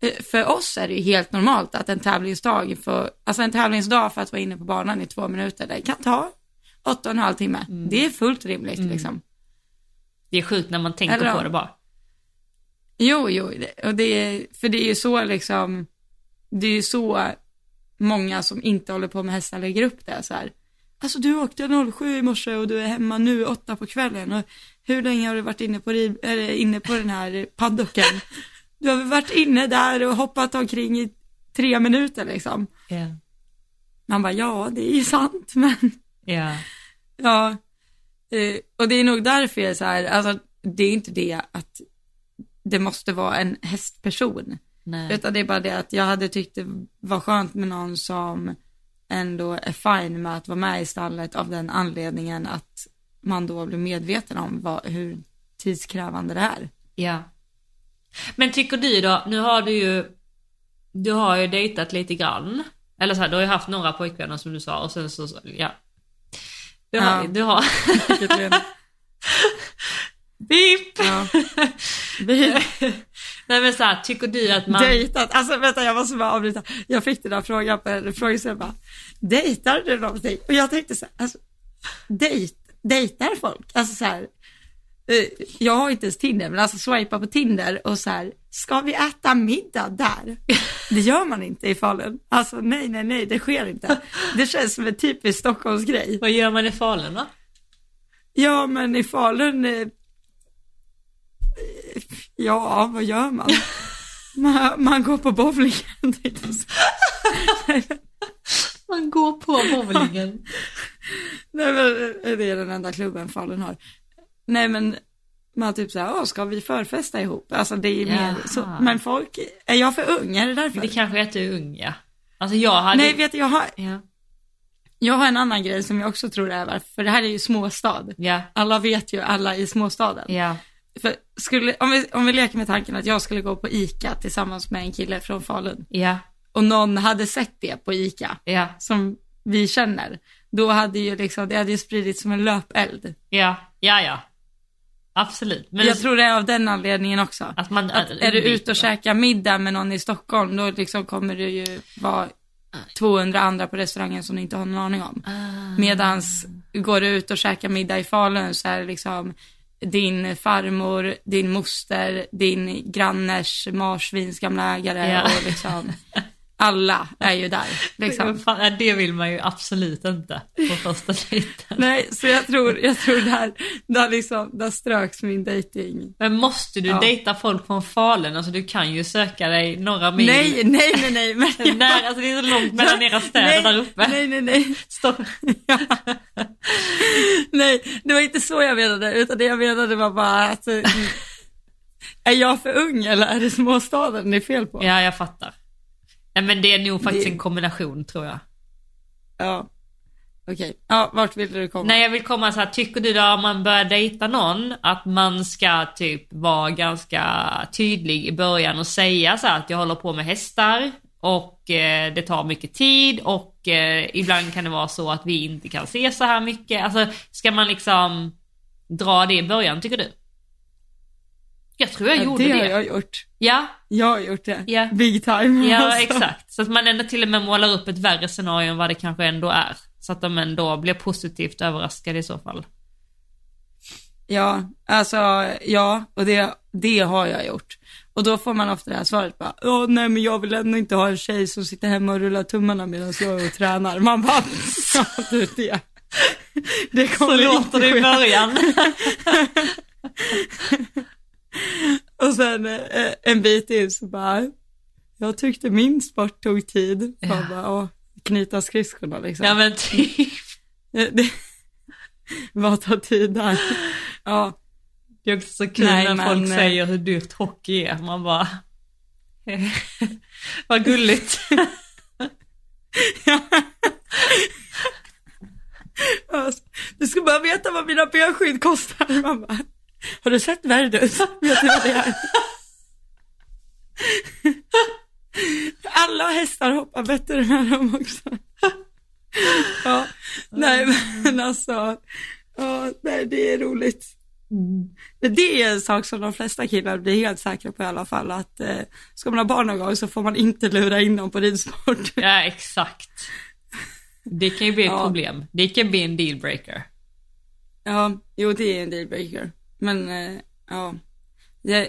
eh, för oss är det ju helt normalt att en tävlingsdag, för, alltså en tävlingsdag för att vara inne på banan i två minuter, det kan ta åtta och en halv timme. Det är fullt rimligt liksom. det är sjukt när man tänker Eller- på det bara. Jo, jo, och det är, för det är ju så liksom, det är ju så många som inte håller på med hästar lägger upp det så här. Alltså du åkte 07 i morse och du är hemma nu åtta på kvällen och hur länge har du varit inne på, eller inne på den här paddocken? Du har väl varit inne där och hoppat omkring i tre minuter liksom. Ja, Man bara, ja det är ju sant [laughs] men ja, Ja, eh, och det är nog därför jag är så här, alltså det är inte det att det måste vara en hästperson, nej, utan det är bara det att jag hade tyckt det var skönt med någon som ändå är fine med att vara med i stallet av den anledningen att man då blir medveten om vad, hur tidskrävande det är. ja. Men tycker du då, nu har du ju, du har ju dejtat lite grann. Eller så här, du har ju haft några pojkvänner som du sa och sen så, ja. Du har, Ja. du har, [laughs] Beep! Ja. Vi [laughs] Nej men så här, tycker du att man... dejtat, alltså vänta jag måste bara avbryta. Jag fick den där frågan på en frågeställning bara, dejtar du någonting? Och jag tänkte så här, alltså, dejt, dejtar folk? Alltså så här, eh, jag har inte ens Tinder, men alltså swipa på Tinder och så här, ska vi äta middag där? Det gör man inte i Falun. Alltså nej, nej, nej, det sker inte. Det känns som en typisk Stockholmsgrej. Vad gör man i Falun då? Ja, men i Falun, eh, ja, vad gör man? Man, man går på bowlingen. Man går på bowlingen. Nej, men det är den enda klubben Falun har. Nej, men man typ såhär, åh, ska vi förfesta ihop? Alltså det är mer så, men folk, är jag för ung? Är det därför? Det kanske är att du är ung ja. Alltså jag hade... Nej, vet jag har, Ja. jag har en annan grej som jag också tror är varför, för det här är ju småstad. Ja. Alla vet ju alla i småstaden. Ja. För skulle, om, vi, om vi leker med tanken att jag skulle gå på ICA tillsammans med en kille från Falun Ja. och någon hade sett det på ICA Ja. som vi känner, då hade ju liksom, det hade ju spridits som en löpeld. Ja. Ja, ja. Absolut. Men jag tror det är av den anledningen också. att man... Att är du ute och käkar middag med någon i Stockholm, då liksom kommer det ju vara 200 andra på restaurangen som du inte har någon aning om. Ah. Medans går du ut och käkar middag i Falun så är det liksom din farmor, din moster, din granners marsvins gamla ägare Ja. och liksom [laughs] alla är ju där. Liksom. Fan, det vill man ju absolut inte på första dejten. Nej, så jag tror, jag tror där, där liksom, där ströks min dating. Men måste du Ja. dejta folk från Falun? Alltså du kan ju söka dig några mil. Nej, nej, nej, nej. Men [laughs] Nej, alltså det är så långt mellan era städer nej, där uppe. Nej, nej, nej. Stopp. Ja. Nej, det var inte så jag menade, utan det jag menade var bara att eh, är jag för ung eller är det småstaden det är fel på? Ja, jag fattar. Nej, men det är nog faktiskt Det- en kombination tror jag. Ja. Okej, ja, vart vill du komma? Nej, jag vill komma så här, tycker du då om man börjar dejta någon att man ska typ vara ganska tydlig i början och säga så här att jag håller på med hästar och eh, det tar mycket tid och eh, ibland kan det vara så att vi inte kan se så här mycket. Alltså, ska man liksom dra det i början tycker du? Jag tror jag Ja, gjorde det det. har jag gjort. Ja, Jag har gjort det. Ja. Big time. Ja, alltså. exakt. Så att man ändå till och med målar upp ett värre scenario än vad det kanske ändå är. Så att de ändå blir positivt överraskade i så fall. Ja, alltså ja, och det, det har jag gjort. Och då får man ofta det här svaret bara, ja nej men jag vill ändå inte ha en tjej som sitter hemma och rullar tummarna medan jag är och tränar. Man bara, [laughs] ja du det. Det kommer Så låter det i början. [laughs] [laughs] [laughs] Och sen eh, en bit in så bara, jag tyckte min sport tog tid. Ja. Man bara, åh, knyta skridskorna liksom. Ja men typ. [laughs] Vad tar tid där? Ja, Det är också så kul Nej, när men, folk eh, säger hur dyrt hockey är. Man bara... [laughs] Vad gulligt. Du ska bara veta vad mina benskydd kostar. Man bara, [laughs] har du sett Verdus? Vet du vad det är? [laughs] Alla hästar hoppar bättre med dem också. [laughs] Ja, nej men alltså, ja, nej, det är roligt. Men Det är en sak som de flesta killar blir helt säkra på i alla fall, att eh, ska man ha barn någon gång så får man inte lura in dem på ridsport. Ja, exakt. Det kan ju bli ett Ja. problem. Det kan bli en dealbreaker. Ja, jo det är en dealbreaker. Men eh, ja,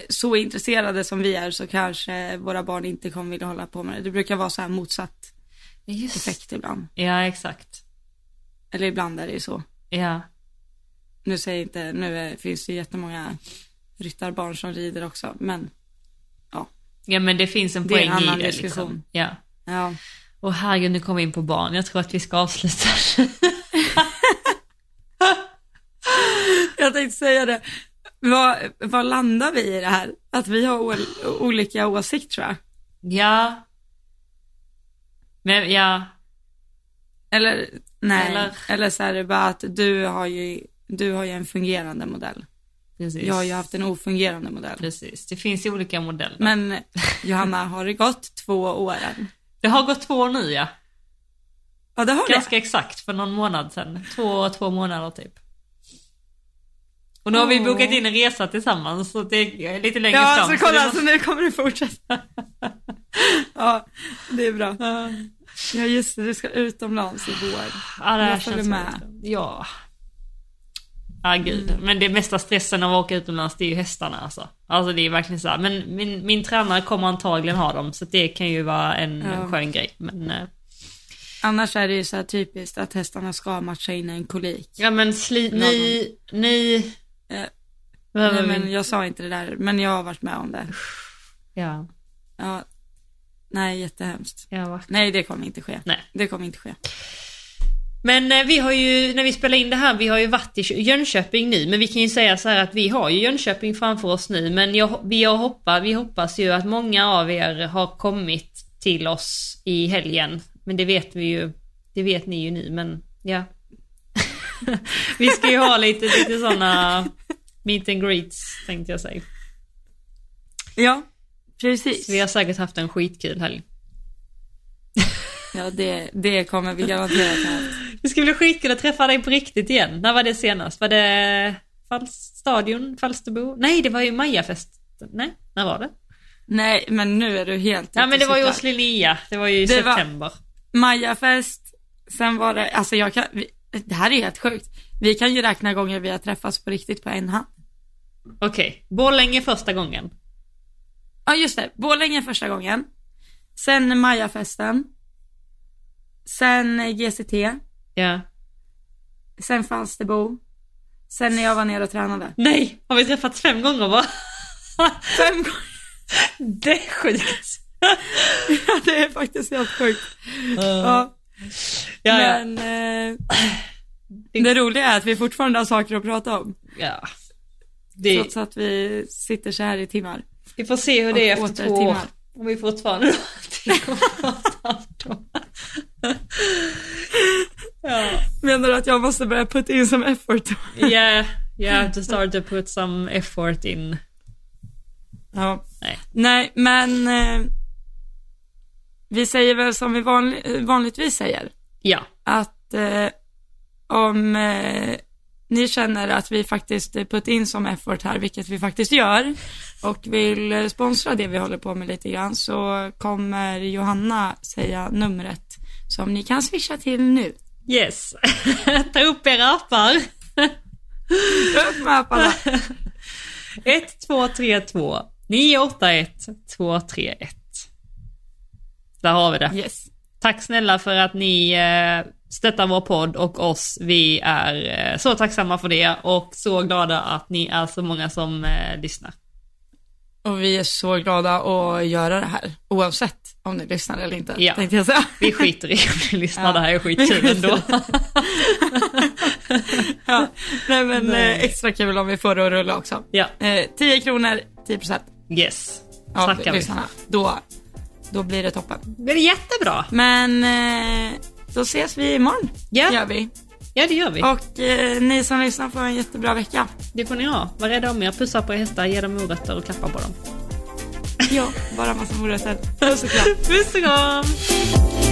så intresserade som vi är så kanske våra barn inte kommer vilja hålla på med det. Det brukar vara så här motsatt Just. effekt ibland. Ja, exakt. Eller ibland är det ju så. Ja. Nu säger inte, nu är, finns det jättemånga ryttarbarn som rider också, men Ja, men det finns en Det är en poäng i annan det diskussion. liksom. Ja. ja. Och herregud, nu kommer vi in på barn. Jag tror att vi ska avsluta. [laughs] Jag tänkte säga det. Vad, vad landar vi i det här? Att vi har ol, olika åsikter tror jag. ja. Men ja, Eller nej, Eller- eller, så är det bara att du har ju, du har ju en fungerande modell. precis. Jag har ju haft en ofungerande modell. Precis, det finns ju olika modeller. Men Johanna, har det gått två år än? Det har gått två år nu ja. Ja, det har det. Ganska exakt för någon månad sedan. Två, två månader typ. Och nu har vi bokat in en resa tillsammans så det är lite längre Ja, fram. så så kolla, det så nu kommer det fortsätta. [laughs] ja, det är bra. måste- Ja, just det, du ska utomlands i vår. Ja, det här Jag känns med. väldigt- Ja. Ja, gud. Men det mesta stressen av att åka utomlands, det är ju hästarna alltså. Alltså det är verkligen så här. Men min, min tränare kommer antagligen ha dem, så det kan ju vara en Ja. skön grej. Men, eh, Annars är det ju så typiskt att hästarna ska matcha in en kolik. ja men sli, ni, ni... Vad Nej, var men min- jag sa inte det där, men jag har varit med om det. Ja, Ja, nej, jättehemskt. Nej, det kommer inte ske. Nej. Det kommer inte ske. Men eh, vi har ju, när vi spelar in det här, vi har ju varit i Kö- Jönköping nu, men vi kan ju säga så här att vi har ju Jönköping framför oss nu, men jag, vi, har hoppat, vi hoppas ju att många av er har kommit till oss i helgen. Men det vet vi ju, det vet ni ju nu, men ja. [laughs] vi ska ju ha lite, lite sådana meet and greets, tänkte jag säga. Ja, precis. Vi har säkert haft en skitkul helg. Ja, det, det kommer vi garanterat ha. Det ska bli skitkul att träffa dig på riktigt igen. När var det senast? Var det Stadion, Falsterbo? Nej, det var ju Majafest. Nej, när var det? Nej, men nu är du helt Ja, men det var ju hos Linnea. Det var ju i Det var- september. Majafest, sen var det, alltså jag kan, det här är helt sjukt. Vi kan ju räkna gånger vi har träffats på riktigt på en hand. Okej, Borlänge första gången. Ja, just det. Borlänge första gången. Sen Majafesten. Sen GCT. Ja. Sen Falsterbo. Sen när jag var nere och tränade. Nej, har vi träffats fem gånger va? Fem gånger. [laughs] det är sjukt. [laughs] Ja, det är faktiskt helt sjukt. Ja, Ja, ja. men eh, det roliga är att vi fortfarande har saker att prata om. ja. Det, Trots att vi sitter så här i timmar. vi får se hur det är efter två år. timmar. Om vi fortfarande någonting att prata om. Ja. Menar du att jag måste börja putta in som effort? Yeah, you have to start to put some effort in. Ja. Nej. Nej, men eh, vi säger väl som vi vanli- vanligtvis säger. Ja, Att eh, om eh, ni känner att vi faktiskt put in som effort här, vilket vi faktiskt gör, och vill sponsra det vi håller på med lite grann, så kommer Johanna säga numret som ni kan swisha till nu. yes. [laughs] Ta upp era appar. Upp med apparna. 1232 981 231. Där har vi det. Yes. Tack snälla för att ni eh, stöttar vår podd och oss. Vi är eh, så tacksamma för det och så glada att ni är så många som eh, lyssnar. Och vi är så glada att göra det här, oavsett om ni lyssnar eller inte, Ja. tänkte jag säga. Vi skiter i om ni [laughs] lyssnar, Ja. det här är [laughs] skitkul ändå. [laughs] ja. Nej men Nej. eh, extra kul om vi får det att rulla också. Ja, Eh, 10 kronor, 10 procent yes. av Snackar vi. Då, då blir det toppen. Det är jättebra. Men eh, då ses vi imorgon, Ja. gör vi. Ja, det gör vi. Och eh, ni som lyssnar får en jättebra vecka. Det får ni ha. Var rädda om er, pussa på er hästar, ge dem morötter och klappa på dem. Ja, bara massa morötter. [laughs] Puss och kram. Puss och kram!